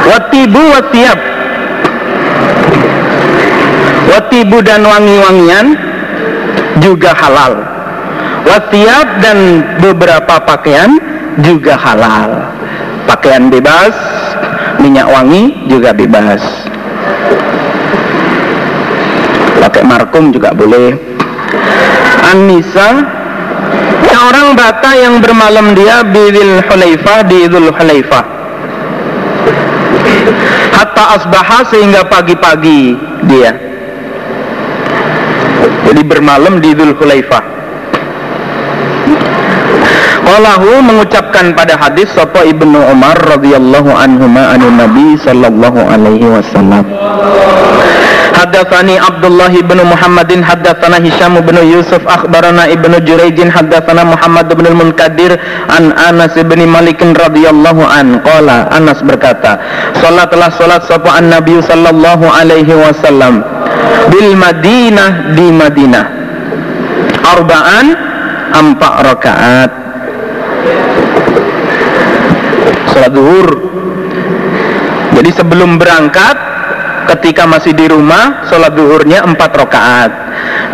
Watibu watiab. Watibu dan wangi-wangian juga halal. Watiab dan beberapa pakaian juga halal. Pakaian bebas minyak wangi juga bebas pakai markum juga boleh. An-Nisa ya orang bata yang bermalam dia bidil hulaifah di idul hulaifah hatta asbaha sehingga pagi-pagi dia. Jadi bermalam di idul hulaifah Walahu mengucapkan pada hadis Sapa Ibnu Umar radhiyallahu anhu anu Nabi sallallahu alaihi wasallam Haddatsani Abdullah bin Muhammadin haddatsana Hisham bin Yusuf akhbarana Ibnu Jurayj haddatsana Muhammad bin Munkadir an Anas bin Malik radhiyallahu an. Qala Anas berkata salatlah salat sapa an Nabi sallallahu alaihi wasallam bil Madinah di Madinah. Arba'an empat rakaat. Salat zuhur. Jadi sebelum berangkat ketika masih di rumah sholat duhurnya empat rakaat.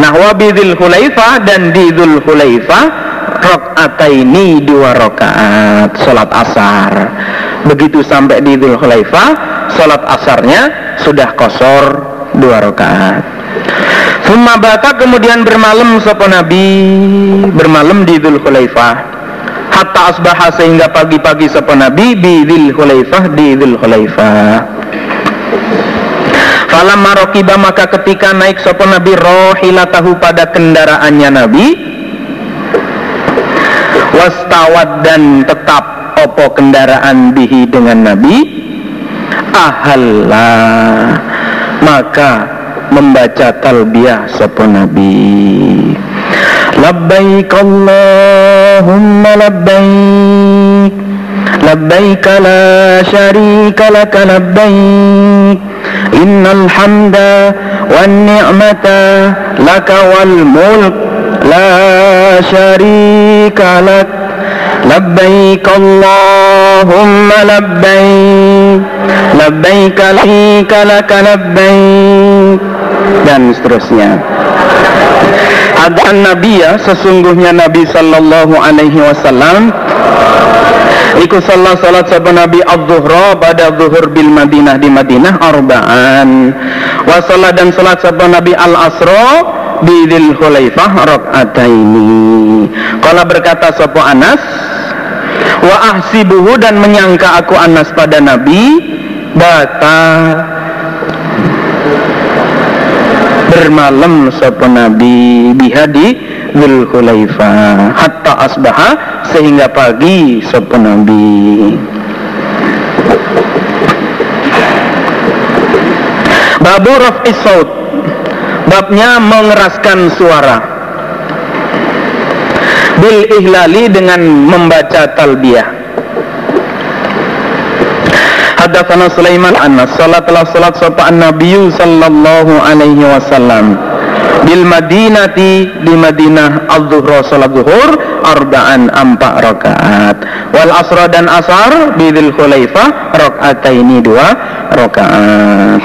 Nah wabidil hulaifah dan di dhul hulaifah ini dua rakaat sholat asar. Begitu sampai di Khulaifah sholat asarnya sudah kosor dua rakaat. Summa bata kemudian bermalam sopo Nabi bermalam di Khulaifah hatta asbaha sehingga pagi-pagi sopo Nabi di Khulaifah di Dhul Khulaifah Falam marokiba maka ketika naik sopo Nabi rohilatahu pada kendaraannya Nabi. Wastawad dan tetap opo kendaraan bihi dengan Nabi. Ahalla Maka membaca talbiyah sopo Nabi. Labbaik Allahumma labbaik. Labbaik la syarika laka labbaik إن الحمد والنعمة لك والملك لا شريك لك لبيك اللهم لبيك لبيك لك لك لبيك dan seterusnya ada Nabi ya sesungguhnya Nabi Sallallahu Alaihi Wasallam Iku salat salat sahabat Nabi az-zuhra pada zuhur bil Madinah di Madinah arba'an. Wa dan salat sahabat Nabi al-asra di Dzul Khulaifah rakaataini. Kala berkata sapa Anas wa ahsibuhu dan menyangka aku Anas pada Nabi bata bermalam sapa Nabi bihadi Dzul Khulaifah. Hatta asbaha sehingga pagi sapa Nabi. Babu raf'is saut babnya mengeraskan suara. Bil ihlali dengan membaca talbiyah. Hadatsana Sulaiman an salat telah salat sapa an-nabiy sallallahu alaihi wasallam bil Madinati di Madinah az-zuhra salat zuhur arba'an empat rakaat. Wal asra dan asar bidil khulaifah ini dua rakaat.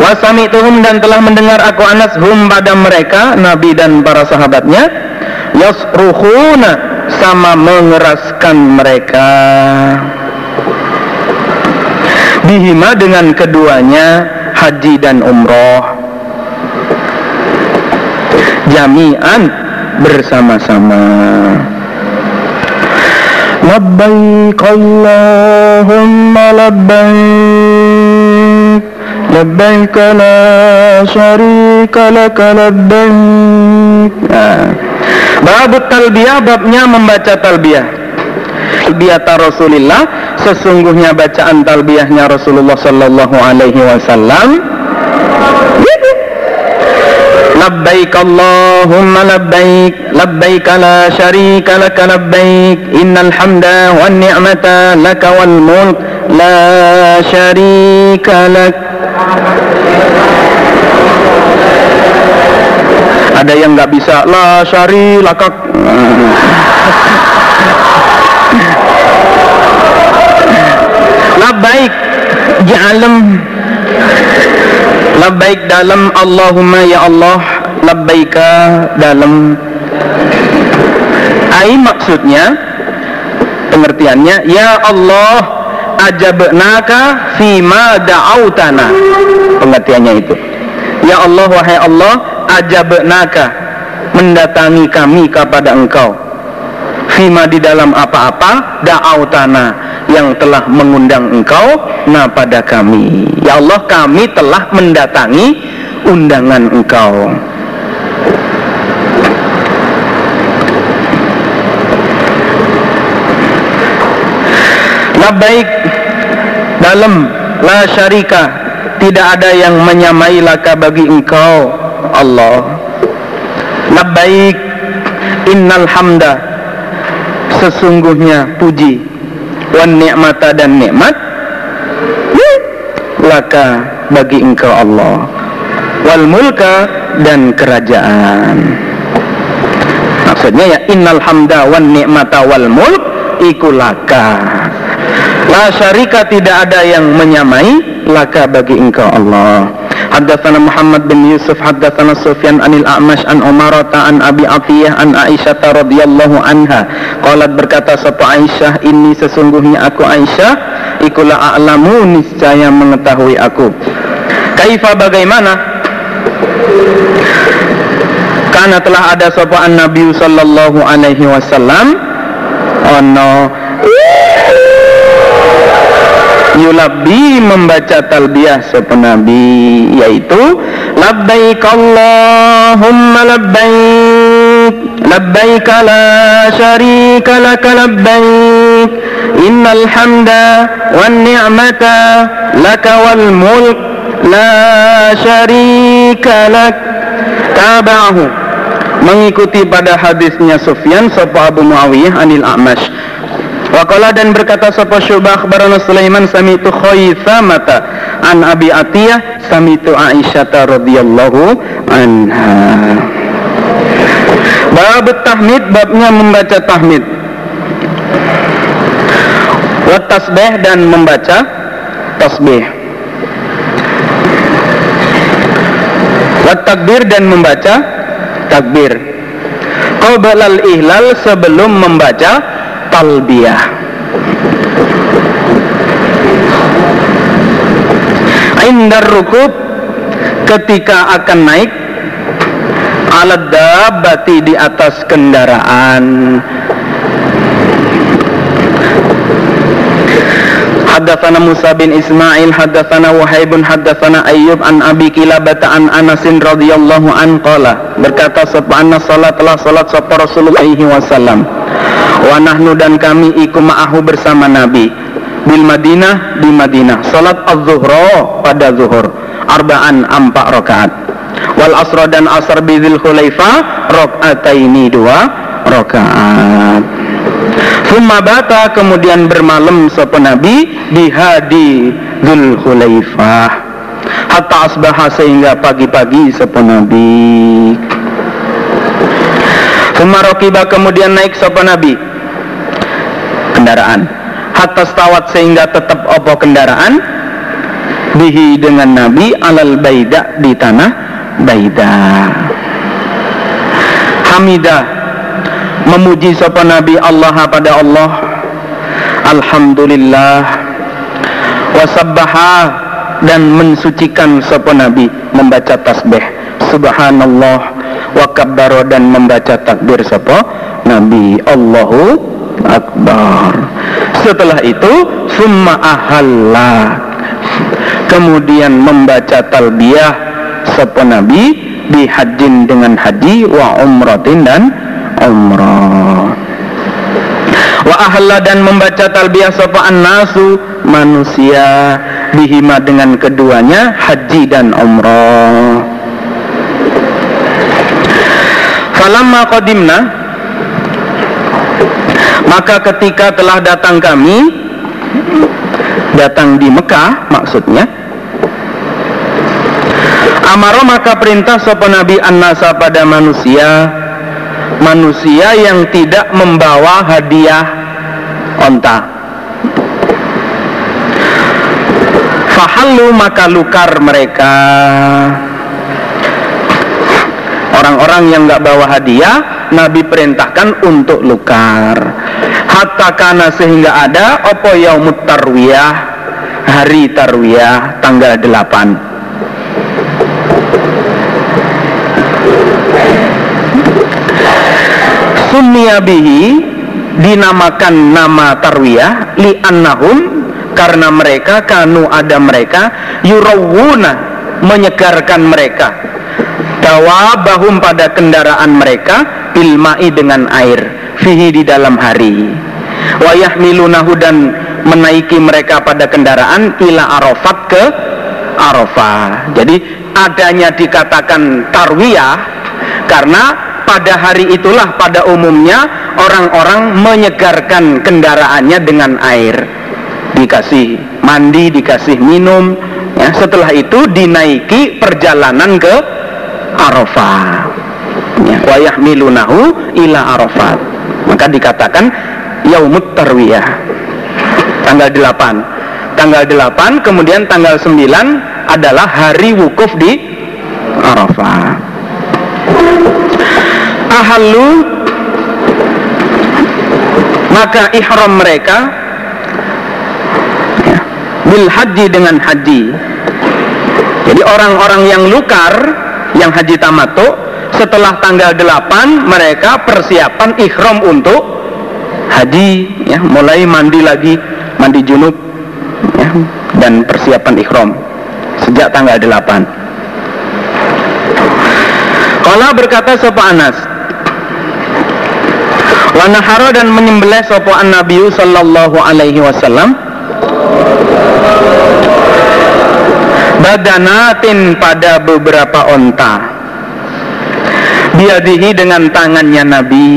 Wasami tuhum dan telah mendengar aku Anas hum pada mereka Nabi dan para sahabatnya yasruhuna sama mengeraskan mereka. Bihima dengan keduanya haji dan umroh jami'an bersama-sama. Labbaik Allahumma labbaik. Labbaik la syarika laka labbaik. Nah. bab talbiyah babnya membaca talbiyah. Talbiyah Rasulullah sesungguhnya bacaan talbiyahnya Rasulullah sallallahu alaihi wasallam لبيك اللهم لبيك لبيك لا شريك لك لبيك إن الحمد والنعمة لك والملك لا شريك لك ada yang nggak bisa la syari lakak baik ja'alam Labbaik dalam Allahumma ya Allah Labbaika dalam. Ai maksudnya? Pengertiannya Ya Allah Ajabnaka Fima da'autana. Pengertiannya itu. Ya Allah wahai Allah Ajabnaka Mendatangi kami kepada engkau. Fima di dalam apa-apa Da'autana yang telah mengundang engkau nah pada kami. Ya Allah kami telah mendatangi undangan engkau. Baik. Dalam la syarika. Tidak ada yang menyamai laka bagi engkau Allah. Baik. Innal hamda. Sesungguhnya puji. Wan ni'mata dan nikmat laka bagi engkau Allah. Wal mulka dan kerajaan. Maksudnya ya innal hamda wan ni'mata wal mulk ikulaka la syarika tidak ada yang menyamai laka bagi engkau Allah. Haddatsana Muhammad bin Yusuf haddatsana Sufyan anil A'mash an Umarata an Abi Atiyah an Aisyah radhiyallahu anha. Qalat berkata sapa Aisyah ini sesungguhnya aku Aisyah ikulah a'lamu niscaya mengetahui aku. Kaifa bagaimana? Karena telah ada sopan Nabi sallallahu alaihi wasallam. Ono. Yulabbi membaca talbiyah sopan Nabi yaitu labbaik Allahumma labbaik labbaik la syarika lak labbaik wan ni'mata lak wal mulk la syarika lak tabahu mengikuti pada hadisnya Sufyan sapa Abu Muawiyah anil A'mash Waqala dan berkata sapa Syubah akhbarana Sulaiman samitu Khaythamata an Abi Atiyah samitu Aisyah radhiyallahu anha. Bab tahmid babnya membaca tahmid. Wa tasbih dan membaca tasbih. Wa takbir dan membaca takbir. Qabla al-ihlal sebelum membaca talbiyah Indar rukub ketika akan naik alat dabati di atas kendaraan Haddatsana Musa bin Ismail haddatsana Wahib haddatsana Ayyub an Abi Kilabah an Anas radhiyallahu an qala berkata sapa anna salat telah salat sapa Rasulullah wasallam. Wa nahnu dan kami iku ma'ahu bersama Nabi. Bil Madinah di Madinah. Salat az-zuhra pada zuhur. Arba'an empat rakaat. Wal asra dan asar bidzil khulaifa rakaataini dua rakaat Summa bata kemudian bermalam sapa Nabi di hadi Dzul Khulaifah hatta asbaha sehingga pagi-pagi sapa Nabi. Raqiba kemudian naik sapa Nabi. Kendaraan. Hatta stawat sehingga tetap opo kendaraan. Bihi dengan Nabi alal baida di tanah baida Hamidah memuji sapa Nabi Allah pada Allah. Alhamdulillah. Wasabbaha. Dan mensucikan sapa Nabi membaca tasbih. Subhanallah. Wa kabbaro dan membaca takbir sapa Nabi Allahu akbar. Setelah itu summa ahalla. Kemudian membaca talbiyah sapa Nabi bihajin dengan haji wa umratin dan umrah wa ahla dan membaca talbiyah sapa nasu manusia bihima dengan keduanya haji dan umrah. Falamma qadimna maka ketika telah datang kami datang di Mekah maksudnya Amaro maka perintah sopa Nabi An-Nasa pada manusia manusia yang tidak membawa hadiah onta. Fahalu maka lukar mereka. Orang-orang yang nggak bawa hadiah Nabi perintahkan untuk lukar. Hatta kana sehingga ada opo yaumut tarwiyah hari tarwiyah tanggal 8 summiya bihi dinamakan nama tarwiyah li annahum karena mereka kanu ada mereka yurawuna menyegarkan mereka. Dawabahum pada kendaraan mereka bilma'i dengan air fihi di dalam hari. Wayah milunahu dan menaiki mereka pada kendaraan ila arafat ke arafah. Jadi adanya dikatakan tarwiyah karena pada hari itulah pada umumnya orang-orang menyegarkan kendaraannya dengan air. Dikasih mandi dikasih minum ya. Setelah itu dinaiki perjalanan ke Arafah ya. Wayah milunahu ila Arafat maka dikatakan yaumut tarwiyah. Tanggal 8 tanggal 8 kemudian tanggal 9 adalah hari wukuf di Arafah ahallu maka ihram mereka. Ya, bil haji dengan haji. Jadi orang-orang yang lukar yang haji tamato setelah tanggal 8 mereka persiapan ikhram untuk haji ya. Mulai mandi lagi mandi junub ya, dan persiapan ikhram sejak tanggal 8 Kala berkata sopa Anas Wanahara dan menyembelih sopa an Nabi sallallahu alaihi wasallam. Badanatin pada beberapa onta. Biadihi dengan tangannya Nabi.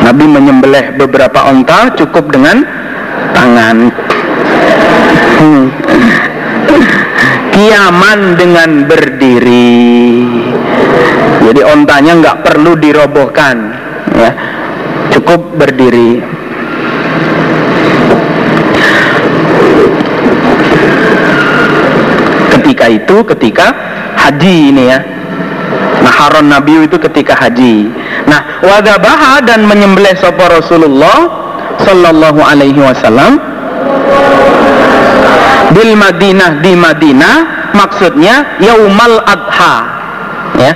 Nabi menyembelih beberapa onta cukup dengan tangan. Hmm. Kiaman dengan berdiri jadi ontanya nggak perlu dirobohkan ya. Cukup berdiri. Ketika itu ketika haji ini ya. Nah haron nabi itu ketika haji. Nah wadabaha dan menyembelih sopo Rasulullah sallallahu alaihi wasallam bil Madinah di Madinah maksudnya yaumal adha ya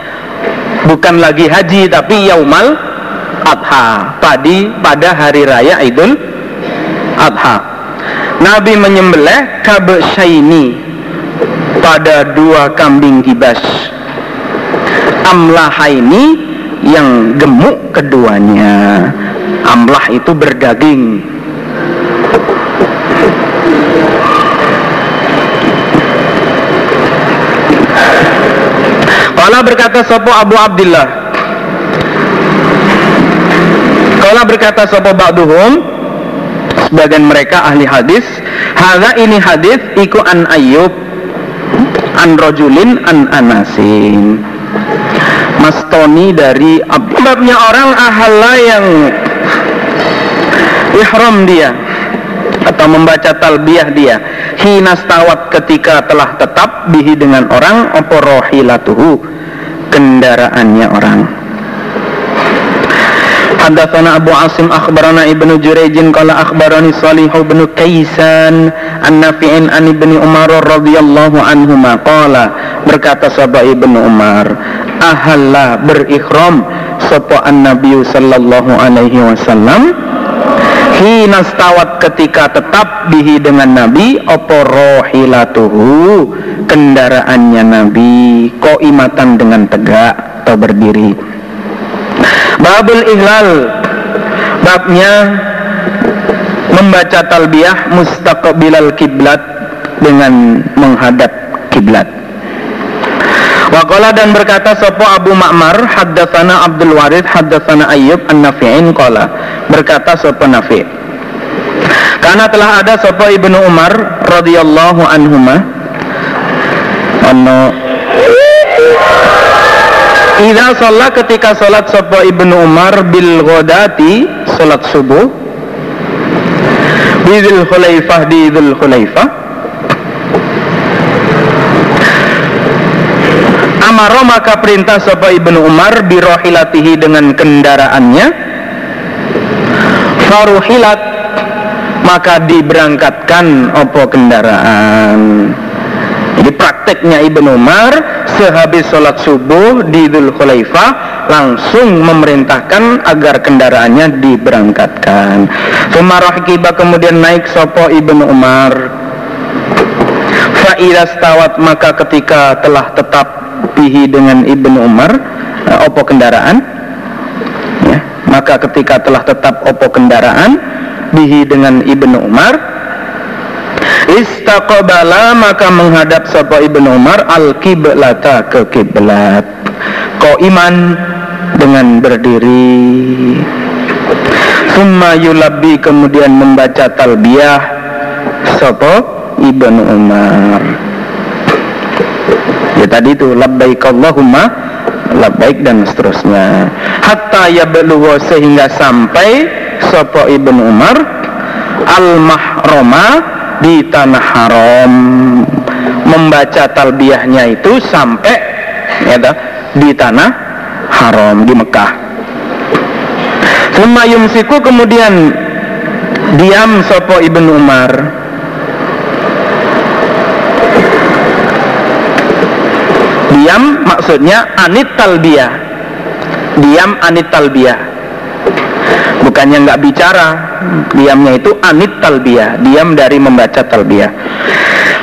bukan lagi haji tapi yaumal adha. Padi pada hari raya idul adha. Nabi menyembelih kabsyaini pada dua kambing kibas amlahaini yang gemuk keduanya. Amlah itu berdaging Kala berkata sopo Abu Abdullah Kala berkata sopo Ba'duhum? Sebagian mereka ahli hadis Haga ini hadis iku an Ayub An rojulin an anasin Mas Tony dari Babnya orang ahala yang Ihram dia Atau membaca talbiyah dia. Hinastawat ketika telah tetap Bihi dengan orang Oporohilatuhu kendaraannya orang. Hadatsana Abu Asim akhbarana Ibnu Jurayj qala akhbarani Salih bin Kaisan an Nafi'in an Ibnu Umar radhiyallahu anhuma qala berkata sahabat Ibnu Umar ahalla berikhram sapa an-nabi sallallahu alaihi wasallam hina ketika tetap bihi dengan nabi apa rohilatuhu kendaraannya Nabi koimatan dengan tegak atau berdiri. Babul ihlal babnya membaca talbiyah mustaqbilal kiblat dengan menghadap kiblat. Waqala dan berkata sopo Abu Ma'mar haddatsana Abdul Warid haddatsana Ayyub an-Nafi'in qala. Berkata sopo Nafi' karena telah ada sopo Ibnu Umar radhiyallahu anhuma ono. Ida sholat ketika sholat sopo ibnu Umar bil godati sholat subuh. Bidil khulaifah di idul khulaifah. Amaro maka perintah sopo ibnu Umar birohilatihi dengan kendaraannya. Faruhilat maka diberangkatkan opo kendaraan jadi prakteknya Ibnu Umar sehabis sholat subuh di Dhul Khulaifah langsung memerintahkan agar kendaraannya diberangkatkan. Sumarah kiba kemudian naik sopo Ibnu Umar. Faidah stawat maka ketika telah tetap bihi dengan Ibnu Umar uh, opo kendaraan ya, maka ketika telah tetap opo kendaraan bihi dengan Ibnu Umar istaqbala maka menghadap sapa Ibnu Umar al kiblata ke kiblat iman dengan berdiri. Summa yulabbi kemudian membaca talbiyah sapa Ibnu Umar. Ya tadi itu labbaik Allahumma labbaik dan seterusnya. Hatta ya sehingga sampai sapa Ibnu Umar al mahroma di tanah haram. Membaca talbiyahnya itu sampai ya di tanah haram di Mekah. Suma yumsiku kemudian diam sopo ibnu Umar. Diam maksudnya anit talbiyah. Diam anit talbiyah. Bukannya nggak bicara diamnya itu anit talbiyah. Diam dari membaca talbiyah.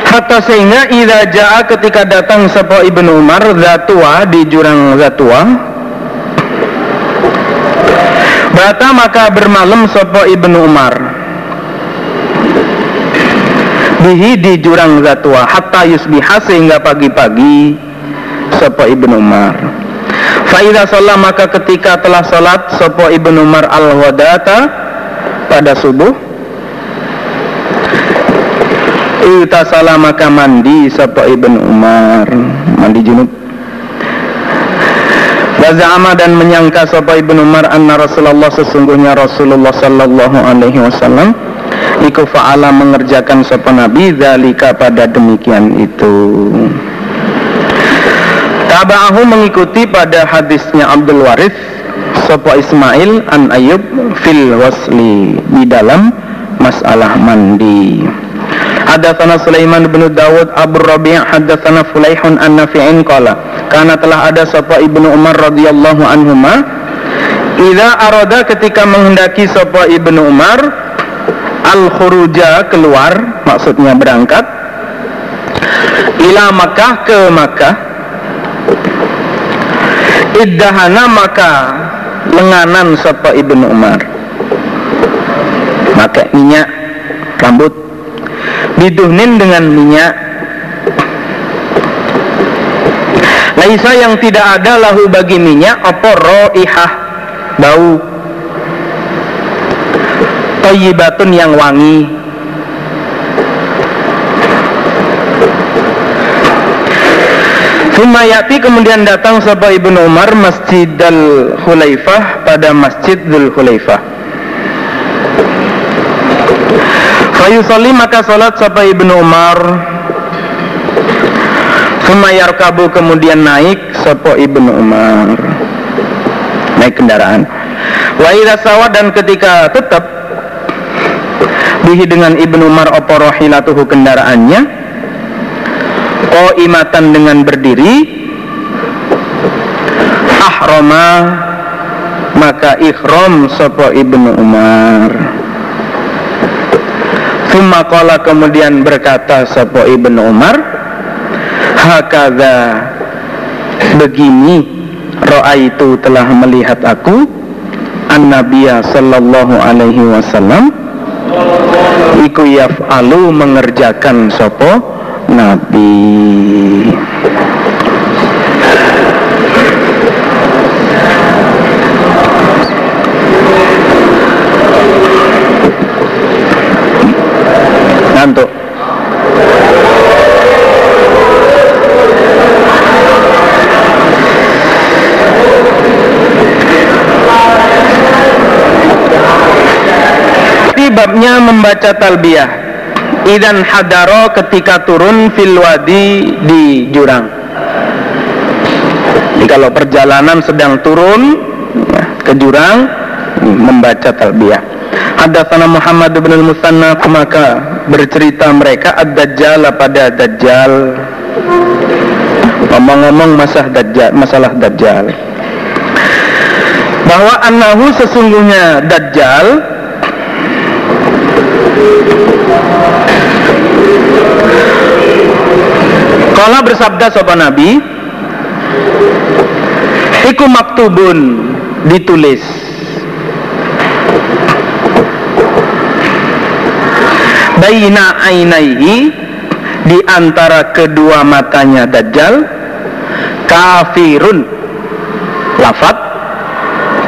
Hatta sehingga idza jaa ketika datang sapa Ibnu Umar zatua di jurang zatua Bata maka bermalam sapa Ibnu Umar. Bihi di jurang zatua Hatta yusbiha sehingga pagi-pagi Sapa Ibnu Umar. Faidah sholat maka ketika telah sholat Sapa Ibnu Umar al-wadata Pada subuh salah maka mandi Sapa Ibnu Umar Mandi junub Waza'ama dan menyangka sapa Ibnu Umar anna Rasulullah sesungguhnya Rasulullah sallallahu alaihi wasallam iku fa'ala mengerjakan sapa nabi zalika pada demikian itu. Taba'ahu mengikuti pada hadisnya Abdul Waris sapa Ismail an Ayub fil wasli di dalam masalah mandi. Hadatsana Sulaiman bin Dawud Abu Rabi' hadatsana Fulaihun an Nafi'in qala. Karena telah ada sapa Ibnu Umar radhiyallahu anhuma Idza arada ketika menghendaki sapa Ibnu Umar al khuruja keluar maksudnya berangkat ila Makkah ke Makkah. Iddahana maka lenganan sapa Ibnu Umar. Maka minyak rambut biduhnin dengan minyak. Laisa yang tidak ada lahu bagi minyak apa roihah bau. Tayyibatun yang wangi. Sumayati kemudian datang sahabat Ibnu Umar Masjid Al-Hulaifah pada Masjid Al-Hulaifah Fayusalli maka salat sapa Ibnu Umar. Sumayar kabu kemudian naik sapa Ibnu Umar. Naik kendaraan. Wa sawat dan ketika tetap Bihi dengan Ibnu Umar opo rohilatuhu kendaraannya? Ko imatan dengan berdiri. Ahroma Maka ikhrom sopo Ibnu Umar Thumma qala kemudian berkata Sopo Ibnu Umar? Hakada Begini Ro'a itu telah melihat aku An Nabiya Sallallahu alaihi wasallam Iku yaf'alu mengerjakan Sopo Nabi babnya membaca talbiyah. Idan hadaro ketika turun fil wadi di jurang. Jadi kalau perjalanan sedang turun ya, ke jurang membaca talbiyah. Hadatsana Muhammad bin al-Musanna maka bercerita mereka ad-dajjal pada dajjal? Ngomong-ngomong masalah dajjal masalah dajjal. Bahwa annahu sesungguhnya dajjal Kala bersabda sopan Nabi Iku maktubun ditulis. Baina ainaihi di antara kedua matanya Dajjal kafirun. Lafat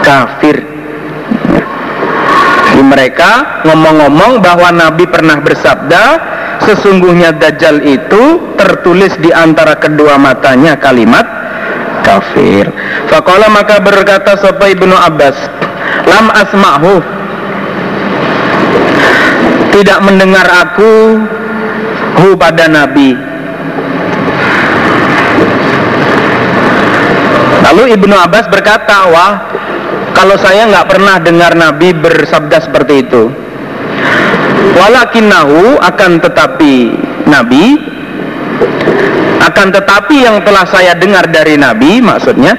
kafir mereka ngomong-ngomong bahwa Nabi pernah bersabda sesungguhnya Dajjal itu tertulis di antara kedua matanya kalimat kafir. Fakola maka berkata Sopa ibnu Abbas, lam asma'hu tidak mendengar aku hu pada Nabi lalu Ibnu Abbas berkata wah kalau saya nggak pernah dengar Nabi bersabda seperti itu. Walakinnahu akan tetapi Nabi akan tetapi yang telah saya dengar dari Nabi maksudnya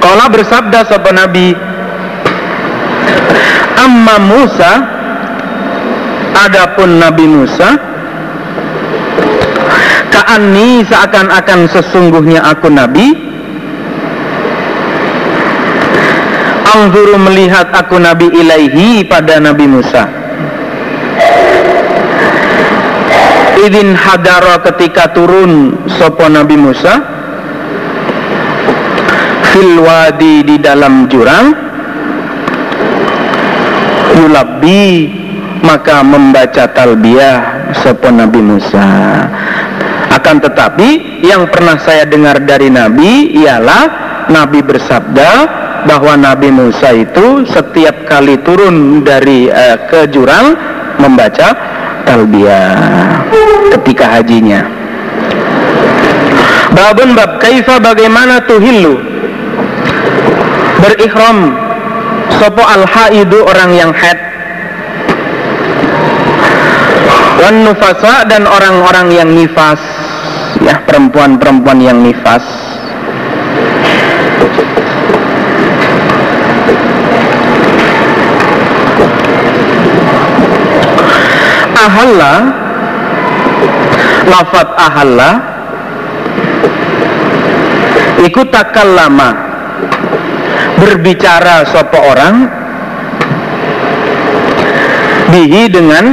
kalau bersabda sapa Nabi Amma Musa Adapun Nabi Musa Ka'anni seakan-akan sesungguhnya aku Nabi Angzuru melihat aku Nabi ilaihi pada Nabi Musa. Idin hadara ketika turun sopo Nabi Musa. Fil wadi di dalam jurang. Yulabbi maka membaca talbiyah sopo Nabi Musa. Akan tetapi yang pernah saya dengar dari Nabi ialah Nabi bersabda bahwa Nabi Musa itu setiap kali turun dari uh, ke jurang membaca talbiyah ketika hajinya. Babun bab kaifa bagaimana tuhillu? Berikhram sopo al haidu orang yang haid. Wan nufasa dan orang-orang yang nifas. Ya perempuan-perempuan yang nifas ahalla. Lafat ahalla. Ikut takal lama. Berbicara sopo orang. Bihi dengan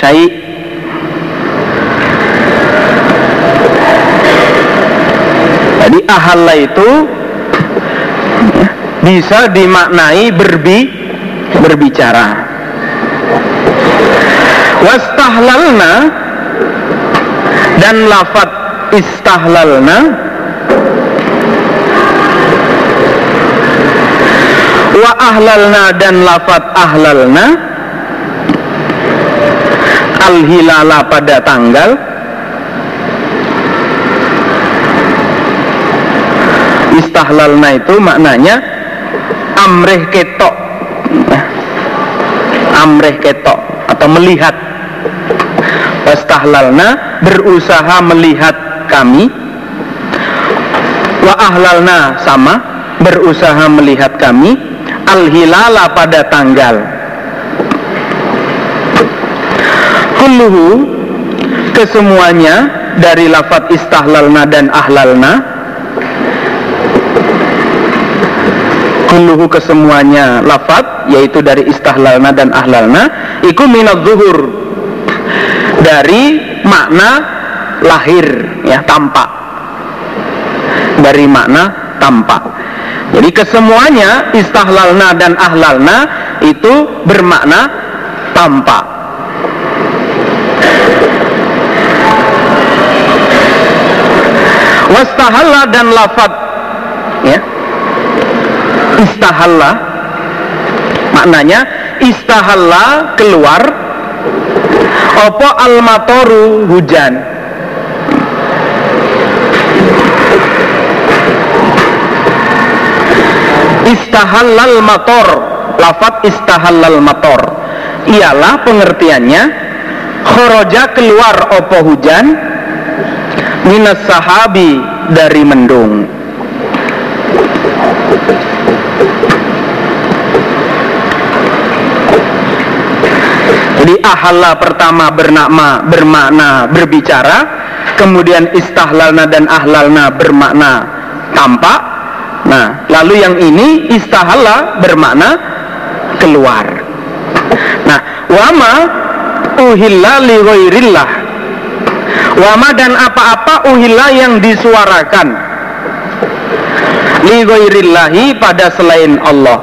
syai. Jadi ahalla itu bisa dimaknai berbi berbicara wastahlalna. Dan lafat istahlalna. Wa ahlalna dan lafat ahlalna. Al-hilala pada tanggal. Istahlalna itu maknanya amreh ketok. Amreh ketok atau melihat wastahlalna berusaha melihat kami. Wa ahlalna sama berusaha melihat kami. Al hilala pada tanggal. Kulluhu kesemuanya dari lafat istahlalna dan ahlalna. Kulluhu kesemuanya lafat yaitu dari istahlalna dan ahlalna. Iku minad zuhur dari makna lahir ya tampak. Dari makna tampak. Jadi kesemuanya istahlalna dan ahlalna itu bermakna tampak. Wastahalla dan lafat ya. Istahalla maknanya istahalla keluar opo almatoru hujan? Istahallal mator. Lafat istahallal mator. Ialah pengertiannya khoroja keluar opo hujan? Minas sahabi dari mendung Jadi ahalla pertama bernama bermakna berbicara, kemudian istahlalna dan ahlalna bermakna tampak. Nah, lalu yang ini istahalla bermakna keluar. Nah, wama uhilla li. Wama dan apa-apa uhilla yang disuarakan li pada selain Allah.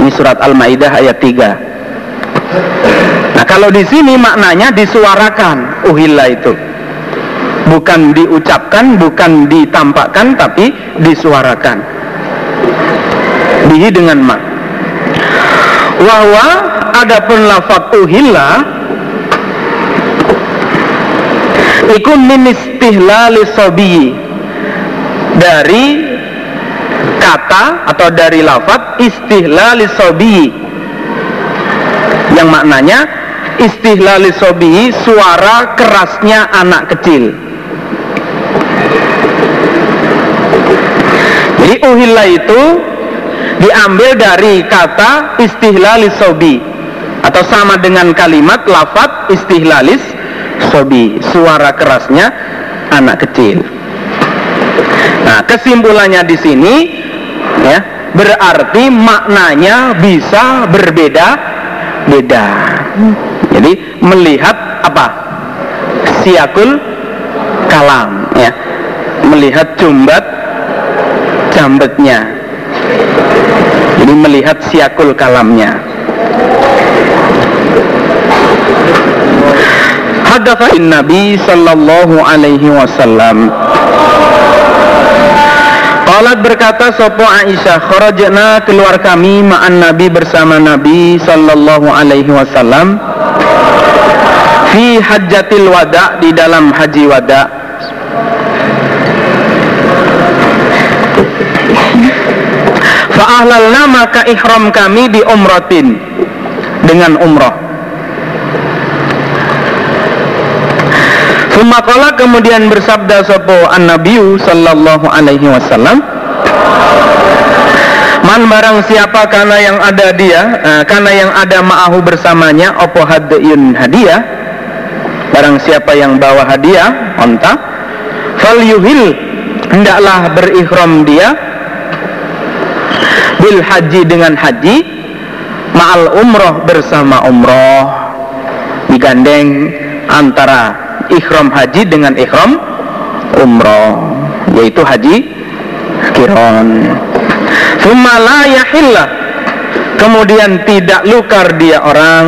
Ini surat Al-Maidah ayat 3. Kalau di sini maknanya disuarakan. Uhilla itu. Bukan diucapkan, bukan ditampakkan Tapi disuarakan. Bihi dengan ma. Wahwa adapun lafaz uhilla Iku min istihlali sobi Dari kata atau dari lafaz istihlali sobi yang maknanya istihlali sobi suara kerasnya anak kecil. Jadi uhilla itu diambil dari kata istihlali sobi. Atau sama dengan kalimat lafat istihlalis sobi suara kerasnya anak kecil. Nah kesimpulannya di sini ya berarti maknanya bisa berbeda beda. Jadi melihat apa? Siakul kalam ya. Melihat jumbat jambetnya jadi melihat siakul kalamnya. Hadatsain Nabi sallallahu alaihi wasallam Qalat berkata sopo Aisyah kharajna keluar kami ma'an Nabi bersama Nabi sallallahu alaihi wasallam fi hajjatil wada di dalam haji wada Fa'ahlalna maka ihram kami di umratin dengan umrah. Sumakola kemudian bersabda sopo an nabiyu sallallahu alaihi wasallam Man barang siapa karena yang ada dia uh, Karena yang ada ma'ahu bersamanya Opo hadiyun hadiah? Barang siapa yang bawa hadiah Onta Fal yuhil Hendaklah berikhram dia bil haji dengan haji ma'al umroh bersama umroh. Digandeng antara ikhram haji dengan ikhram umroh yaitu haji kiron. Sumala yahillah kemudian tidak lukar dia orang.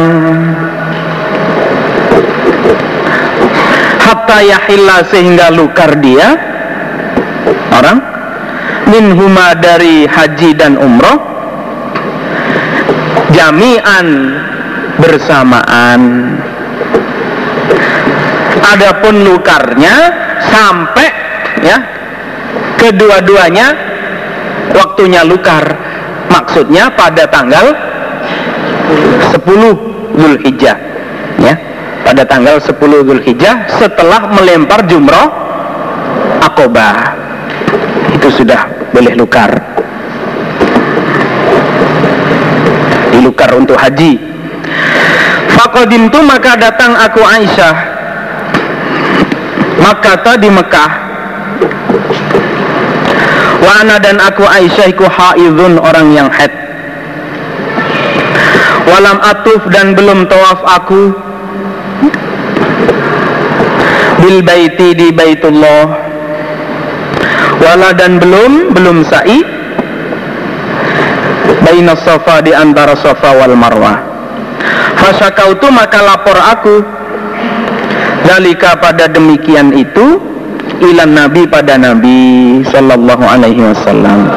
Hatta yahillah sehingga lukar dia orang. Minhuma dari haji dan umroh jami'an bersamaan adapun lukarnya sampai ya kedua-duanya waktunya lukar. Maksudnya pada tanggal 10 Zulhijjah ya. Pada tanggal 10 Zulhijjah setelah melempar jumroh akobah itu sudah boleh lukar. Dilukar untuk haji. Fakodimtu maka datang aku Aisyah Makata di Mekah Wa dan aku Aisyah iku haidun orang yang haid. Walam atuf dan belum tawaf aku Bil baiti di baitullah. Wala dan belum belum sa'i baina sofa di antara sofa wal marwah. Fasyakautu maka lapor aku dalika pada demikian itu ilan nabi pada nabi sallallahu alaihi wasallam.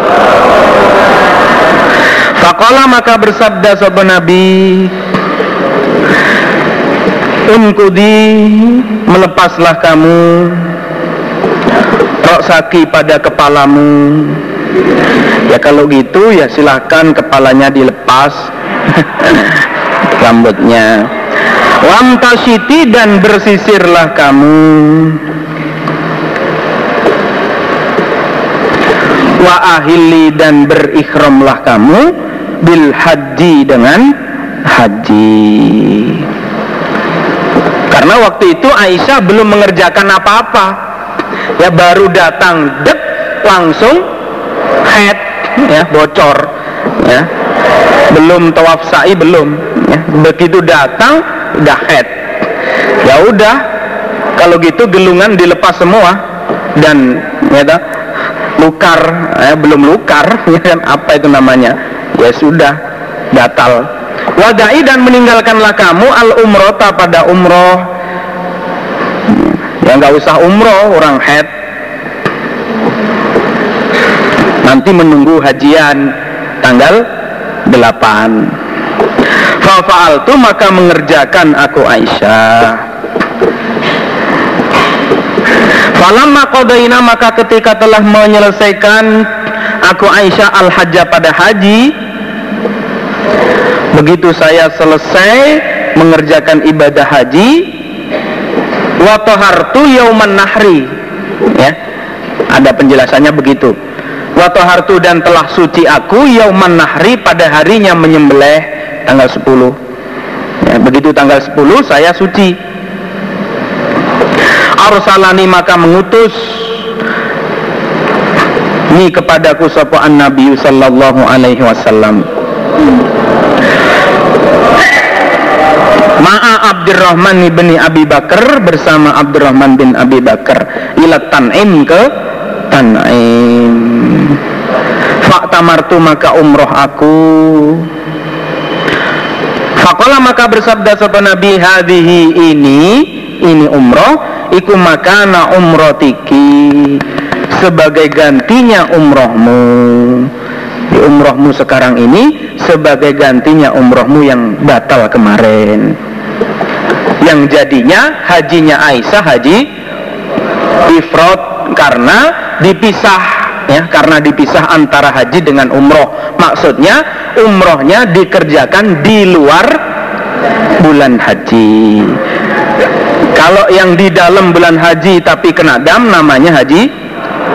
Fakola maka bersabda sopa nabi Unkudi melepaslah kamu saki pada kepalamu. Ya kalau gitu ya silahkan kepalanya dilepas [LAUGHS] rambutnya Wamtasiti dan bersisirlah kamu. Wa ahili dan berikhramlah kamu Bil haji dengan haji. Karena waktu itu Aisyah belum mengerjakan apa-apa. Ya baru datang dek langsung head ya bocor ya. Belum tawaf sa'i belum ya. Begitu datang udah head. Ya udah kalau gitu gelungan dilepas semua dan ya lukar ya, belum lukar [LAUGHS] ya kan apa itu namanya? Ya sudah batal. Wadai dan meninggalkanlah kamu al umrota pada umroh. Ya nggak usah umroh orang head. Nanti menunggu hajian tanggal 8 Fa'al tu maka mengerjakan aku Aisyah. Falamma qadaina maka ketika telah menyelesaikan aku Aisyah al-hajjah pada haji begitu saya selesai mengerjakan ibadah haji wa tahartu yauman nahri. Ya ada penjelasannya begitu. Wa tahartu dan telah suci aku yauman nahri pada harinya menyembelih tanggal 10 ya, begitu tanggal 10 saya suci. Arsalani maka mengutus ini kepadaku sapa Nabi sallallahu alaihi wasallam. Ma'a Abdurrahman bin Abi Bakar bersama Abdurrahman bin Abi Bakar. Ila Tan'im ke Tan'im. Faktamartu maka umroh aku Fakola maka bersabda sapa Nabi hadhihi ini ini umroh iku makana umrotiki sebagai gantinya umrohmu. Di umrohmu sekarang ini sebagai gantinya umrohmu yang batal kemarin. Yang jadinya hajinya Aisyah haji ifrod karena dipisah ya karena dipisah antara haji dengan umroh. Maksudnya umrohnya dikerjakan di luar bulan haji. Kalau yang di dalam bulan haji tapi kena dam namanya haji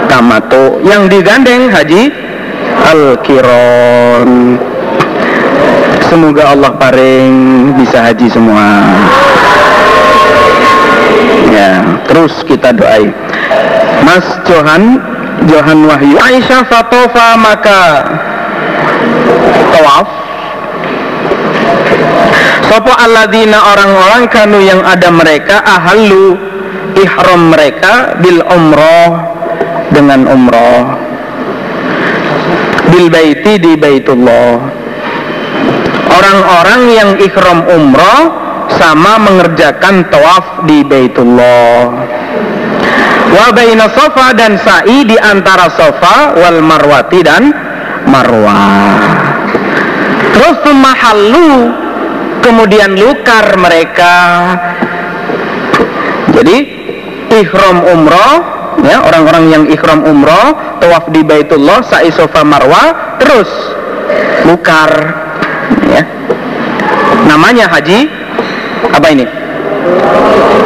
tamato. Yang digandeng haji al-kiron. Semoga Allah paring bisa haji semua. Ya terus kita doai. Mas Johan Johan Wahyu. Aisyah Fatofa maka tawaf. Sopo alladzina orang-orang kanu yang ada mereka ahalu ihram mereka bil umroh dengan umroh. Bil baiti di baitullah. Orang-orang yang ihram umroh sama mengerjakan tawaf di Baitullah. Wa baina dan sa'i di antara Safa wal Marwati dan Marwah. Terus mahallu kemudian lukar mereka. Jadi ihram umroh ya orang-orang yang ihram umroh tawaf di Baitullah sa'i Safa Marwah terus lukar ya namanya haji apa ini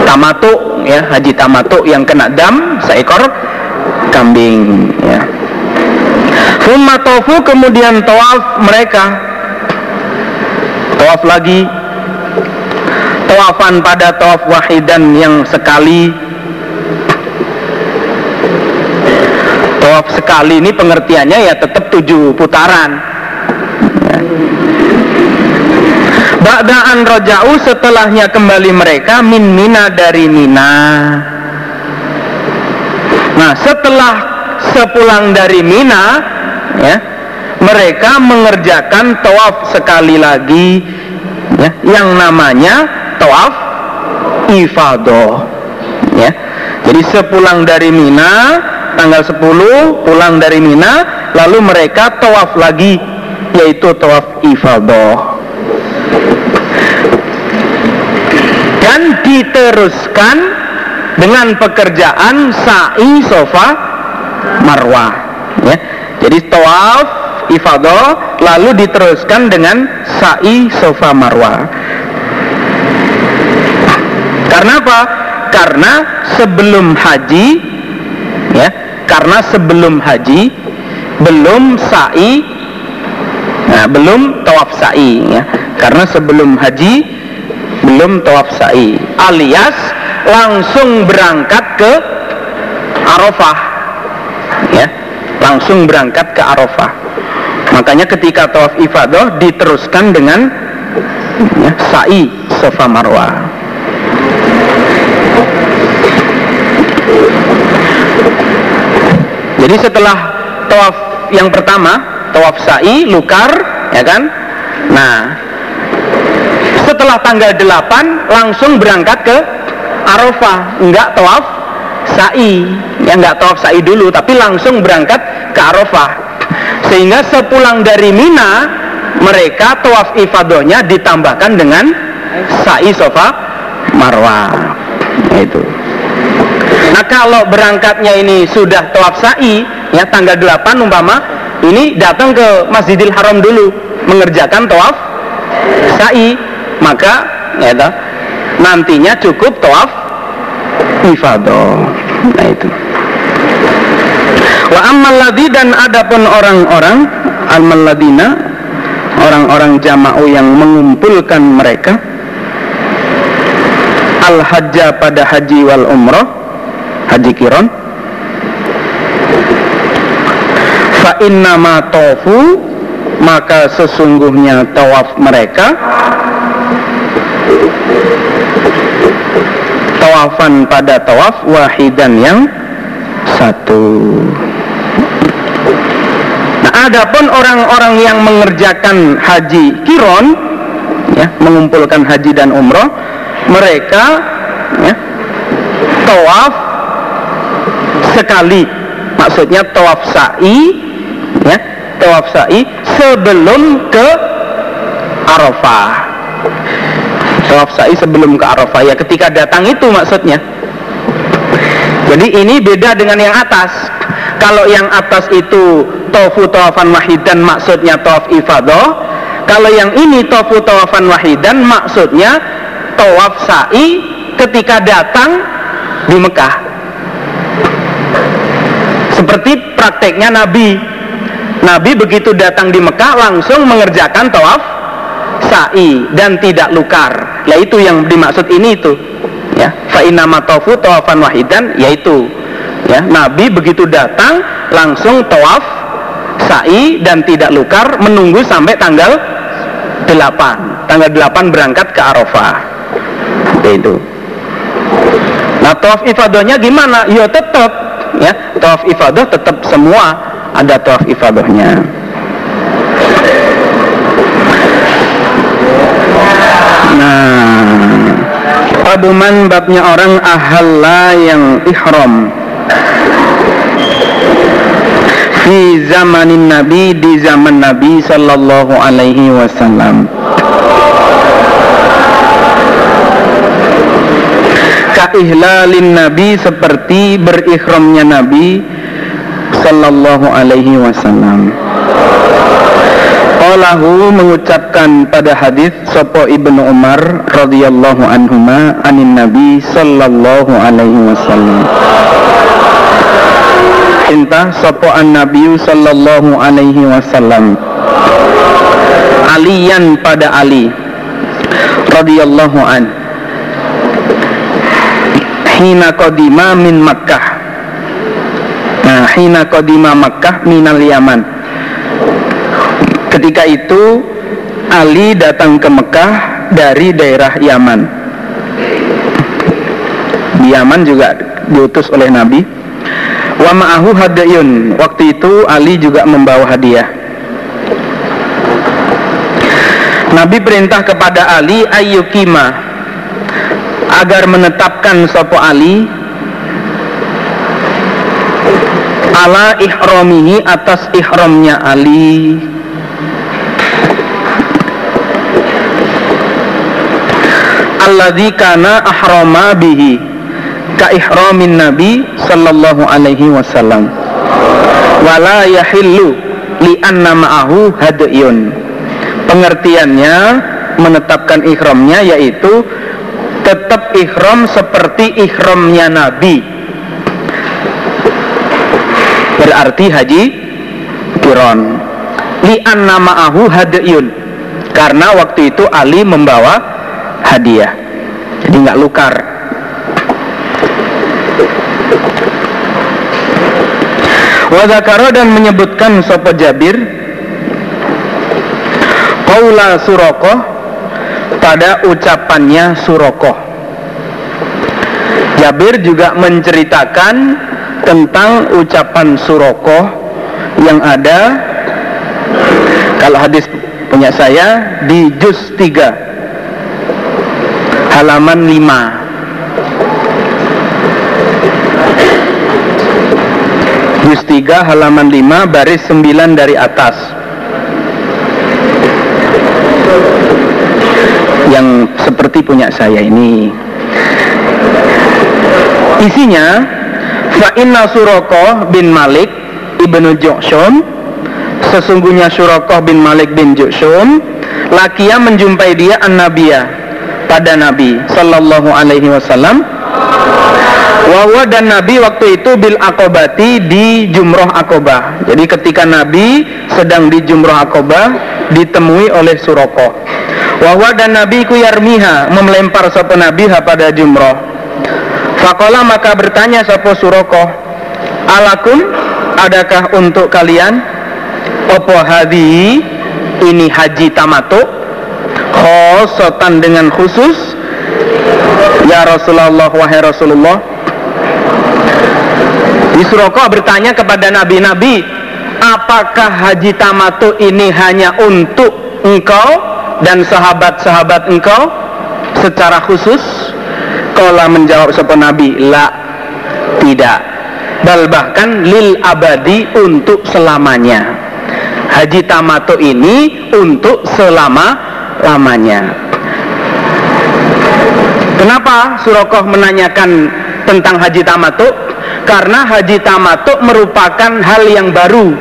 tamatu ya haji tamatu yang kena dam seekor kambing ya. Summa tofu kemudian tawaf mereka. Tawaf lagi. Tawafan pada tawaf wahidan yang sekali. Tawaf sekali ini pengertiannya ya tetap tujuh putaran. Ya. Ba'daan roja'u setelahnya kembali mereka min mina dari mina. Nah setelah sepulang dari mina ya mereka mengerjakan tawaf sekali lagi ya, yang namanya tawaf ifadoh ya. Jadi sepulang dari Mina tanggal 10 pulang dari Mina lalu mereka tawaf lagi yaitu tawaf ifadoh dan diteruskan dengan pekerjaan sa'i sofa marwah ya. Jadi tawaf ifadah lalu diteruskan dengan sa'i sofa marwah. Karena apa? Karena sebelum haji ya karena sebelum haji belum sa'i nah, belum tawaf sa'i ya. Karena sebelum haji belum tawaf sa'i alias langsung berangkat ke Arafah. Ya langsung berangkat ke Arafah. Makanya ketika tawaf ifadah diteruskan dengan ya, sa'i Safa Marwah jadi setelah tawaf yang pertama tawaf sa'i lukar ya kan? Nah setelah tanggal 8 langsung berangkat ke Arafah. Enggak tawaf sa'i. Ya enggak tawaf sa'i dulu tapi langsung berangkat ke Arafah. Sehingga sepulang dari Mina mereka tawaf ifadohnya ditambahkan dengan sa'i sofa marwah itu. Nah kalau berangkatnya ini sudah tawaf sa'i ya tanggal 8 umpama ini datang ke Masjidil Haram dulu mengerjakan tawaf sa'i maka gitu. nantinya cukup tawaf ifadah nah itu wa ammal dan adapun orang-orang al ladina orang-orang jama'u yang mengumpulkan mereka al hajja pada haji wal umroh haji kiron fa inna tofu maka sesungguhnya tawaf mereka tawafan pada tawaf wahidan yang satu. Nah adapun orang-orang yang mengerjakan haji kiron ya mengumpulkan haji dan umroh mereka ya, tawaf sekali. Maksudnya tawaf sa'i ya tawaf sa'i sebelum ke Arafah tawaf sa'i sebelum ke Arafah ya ketika datang itu maksudnya. Jadi ini beda dengan yang atas. Kalau yang atas itu tofu tawafan wahidan maksudnya tawaf ifadah. Kalau yang ini tofu tawafan wahidan maksudnya tawaf sa'i ketika datang di Mekah. Seperti prakteknya Nabi. Nabi begitu datang di Mekah langsung mengerjakan tawaf sa'i dan tidak lukar. Ya itu yang dimaksud ini itu. Ya, fa inama tawafu tawafan wahidan yaitu ya Nabi begitu datang langsung tawaf sa'i dan tidak lukar menunggu sampai tanggal 8. Tanggal 8 berangkat ke Arafah. Itu. Nah, tawaf ifadahnya gimana? Ya tetap ya, tawaf ifadah tetap semua ada tawaf ifadahnya nah Abuman babnya orang ahalla yang ihram. Fi zamanin Nabi di zaman Nabi Sallallahu alaihi wasallam. Kaihlalin Nabi seperti berikhramnya Nabi sallallahu alaihi wasallam Qalahu mengucapkan pada hadis Sopo ibnu Umar radhiyallahu anhuma anin Nabi sallallahu alaihi wasallam. Intah Sopo an Nabi sallallahu alaihi wasallam. Aliyan pada Ali radhiyallahu an. Hina qadima min Makkah Nah, hina kodima Makkah minal Yaman. Ketika itu Ali datang ke Mekah dari daerah Yaman. Di Yaman juga diutus oleh Nabi. Wa ma'ahu hadayun. Waktu itu Ali juga membawa hadiah. Nabi perintah kepada Ali ayyukima agar menetapkan sopo Ali ala ihramihi atas ihramnya Ali alladzi kana ahrama bihi ka ihramin nabi sallallahu alaihi wasallam. Wala yahillu li anna ma'ahu hadiyun. Pengertiannya menetapkan ihramnya yaitu tetap ihram seperti ihramnya nabi. Berarti haji kiron li anna ma'ahu hadiyun. Karena waktu itu Ali membawa hadiah jadi nggak lukar. Wadakaro dan menyebutkan Sopo Jabir Qaula Suroko pada ucapannya Suroko Jabir juga menceritakan tentang ucapan Suroko yang ada. Kalau hadis punya saya di juz 3 halaman 5 juz 3 halaman 5 baris 9 dari atas. Yang seperti punya saya ini. Isinya Fa inna Suraqah bin Malik ibnu Ju'shum Sesungguhnya Suraqah bin Malik bin Ju'shum Lakia menjumpai dia an-Nabiya pada Nabi sallallahu alaihi wasallam Wahwa dan Nabi waktu itu bil akobati di jumroh akobah. Jadi ketika Nabi sedang di jumroh akobah ditemui oleh Suroko. Wahwa dan Nabi ku yarmiha melempar sopo Nabi pada jumroh. Fakola maka bertanya sopo Suroko. Alakum adakah untuk kalian opo hadi ini haji tamato khosotan dengan khusus Ya Rasulullah wahai Rasulullah Isroko bertanya kepada nabi-nabi Apakah haji tamatu ini hanya untuk engkau dan sahabat-sahabat engkau secara khusus? Kala menjawab sebuah nabi, la, tidak. Bal bahkan lil abadi untuk selamanya. Haji tamatu ini untuk selama-lamanya. Kenapa Surokoh menanyakan tentang haji tamatu? Karena haji tamatu merupakan hal yang baru.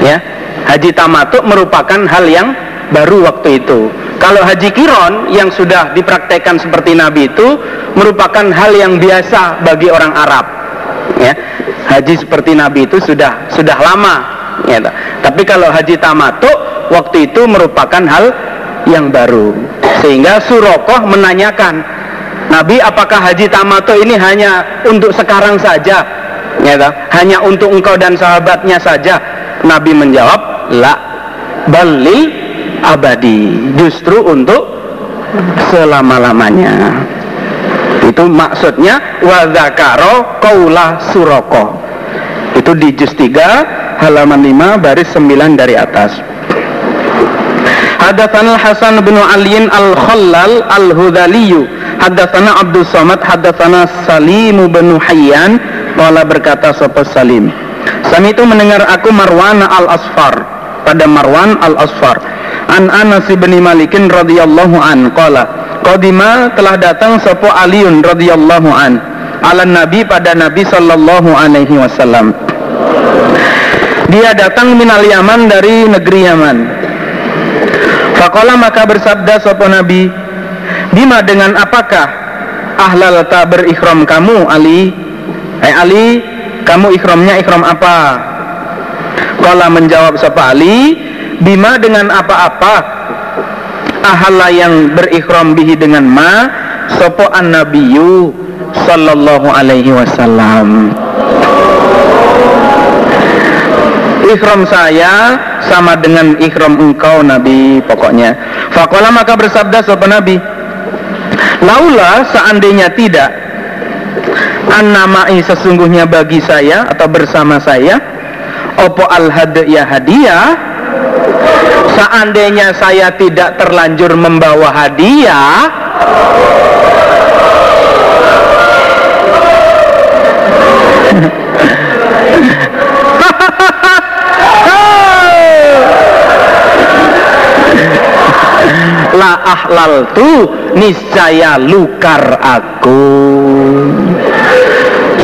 Ya, haji tamatu merupakan hal yang baru waktu itu. Kalau haji kiron yang sudah dipraktekkan seperti Nabi itu merupakan hal yang biasa bagi orang Arab. Ya, haji seperti Nabi itu sudah sudah lama. Ya, tapi kalau haji tamatu waktu itu merupakan hal yang baru. Sehingga Surokoh menanyakan, Nabi apakah haji tamato ini hanya untuk sekarang saja? Ya hanya untuk engkau dan sahabatnya saja? Nabi menjawab la balil abadi justru untuk selama-lamanya. Itu maksudnya wadzakaro kaula suroko itu di juz 3 halaman 5 baris 9 dari atas Hadatsana Hasan bin Aliin Al-Khallal Al-Hudaliyu Hadatsana Abdul Somad Hadatsana Salim bin Hayyan. Qala berkata sapa Salim Sami itu mendengar aku Marwan Al-Asfar. Pada Marwan Al-Asfar An Anas bin Malikin radhiyallahu an. Qala Qadima telah datang sapa Aliun radhiyallahu an. Ala Nabi pada Nabi sallallahu alaihi wasallam. Dia datang minal Yaman dari negeri Yaman Fakola maka bersabda sopo Nabi Bima dengan apakah ahlal ta berikhram kamu Ali? Eh Ali kamu ikhramnya ikhram apa? Kala menjawab sopo Ali Bima dengan apa-apa Ahala yang berikhram bihi dengan ma Sopo an nabiyu Sallallahu alaihi wasallam Ikhram saya sama dengan ikhram engkau Nabi pokoknya. Fakola maka bersabda sopan Nabi, Laula seandainya tidak An-namai sesungguhnya bagi saya atau bersama saya Opo al ya hadiah Seandainya saya tidak terlanjur membawa hadiah la ahlal tu niscaya lukar aku.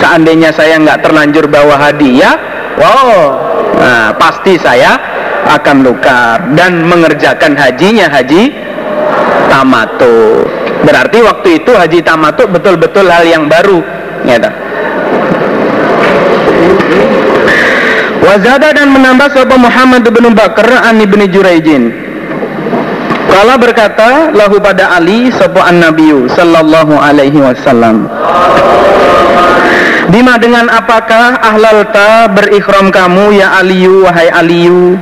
Seandainya saya nggak terlanjur bawa hadiah wow nah, pasti saya akan lukar dan mengerjakan hajinya haji tamato berarti waktu itu haji tamato betul-betul hal yang baru ya Wazada dan menambah sahabat Muhammad bin Bakar an ibni Juraijin Kala berkata lahu pada Ali sapa an-nabiyyu sallallahu alaihi wasallam. Bima dengan apakah ahlalta berikhram kamu ya Aliyu wahai Aliyu?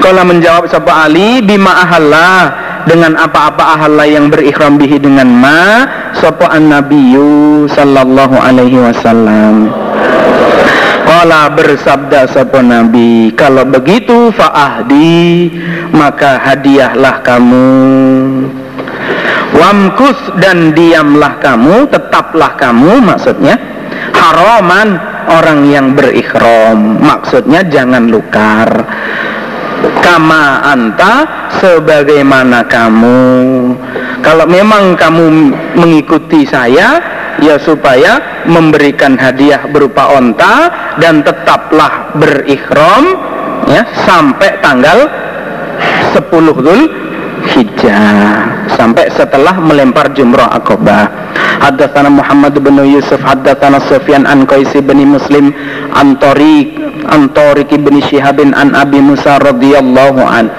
Kala menjawab sapa Ali bima ahalla dengan apa-apa ahalla yang berikhram bihi dengan ma sapa an-nabiyyu sallallahu alaihi wasallam Kala bersabda sapa Nabi, kalau begitu faahdi maka hadiahlah kamu. Wamkus dan diamlah kamu, tetaplah kamu maksudnya haraman orang yang berikhram. Maksudnya jangan lukar. Kama anta sebagaimana kamu. Kalau memang kamu mengikuti saya, ya supaya memberikan hadiah berupa onta dan tetaplah berikhram ya sampai tanggal 10 Dhul Hijjah. Sampai setelah melempar jumrah akobah Haddatsana Muhammad bin Yusuf haddatsana Sufyan an Qais bin Muslim an Tariq an Tariq bin Shihab an Abi Musa radhiyallahu an.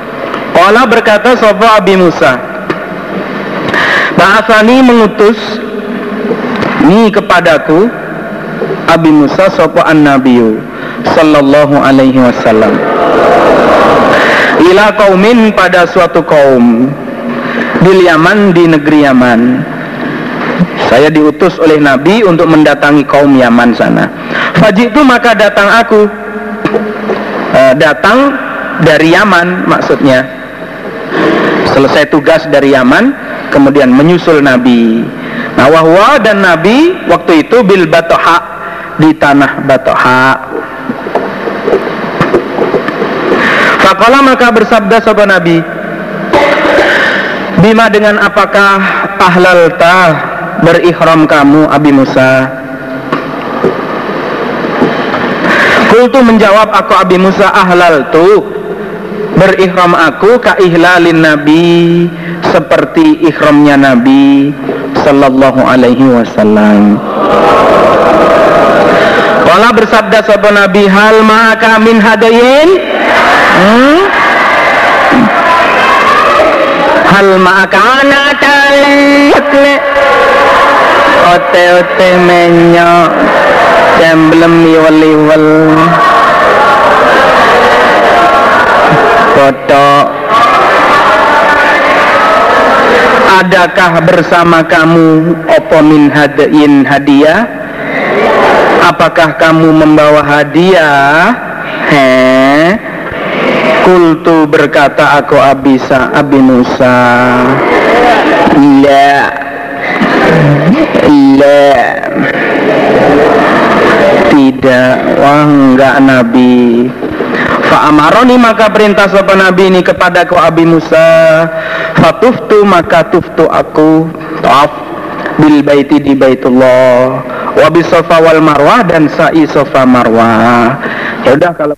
Qala berkata sapa Abi Musa? Ba'athani mengutus ni kepadaku Abi Musa an Nabiyu sallallahu alaihi wasallam ila kaumin pada suatu kaum di Yaman di negeri Yaman saya diutus oleh Nabi untuk mendatangi kaum Yaman sana. Faji itu maka datang aku. E, datang dari Yaman maksudnya. Selesai tugas dari Yaman, kemudian menyusul Nabi. Nah, wahwa dan Nabi waktu itu bil batoha di tanah batoha. Fakola maka bersabda sobat Nabi, Bima dengan apakah ahlal tah berihram kamu Abi Musa Kultu menjawab aku Abi Musa ahlal tu berihram aku ka ihlalin Nabi seperti ihramnya Nabi sallallahu alaihi wasallam. Wala bersabda sahabat Nabi hal ma'aka min hadayin hmm? hal ma'aka ana talik ote-ote menyok Jemblem liwel-liwel Foto Adakah bersama kamu Opo min hadain hadiah? Apakah kamu membawa hadiah? He Kultu berkata aku Abisa Abi Musa. La La Tidak Wah enggak Nabi. Fa'amaroni maka perintah sopan Nabi ini kepada kau Abi Musa Fatuftu maka tuftu aku. Taf Bil baiti di baitullah. Wabi sofa wal marwah dan sa'i sofa marwah. Ya udah kalau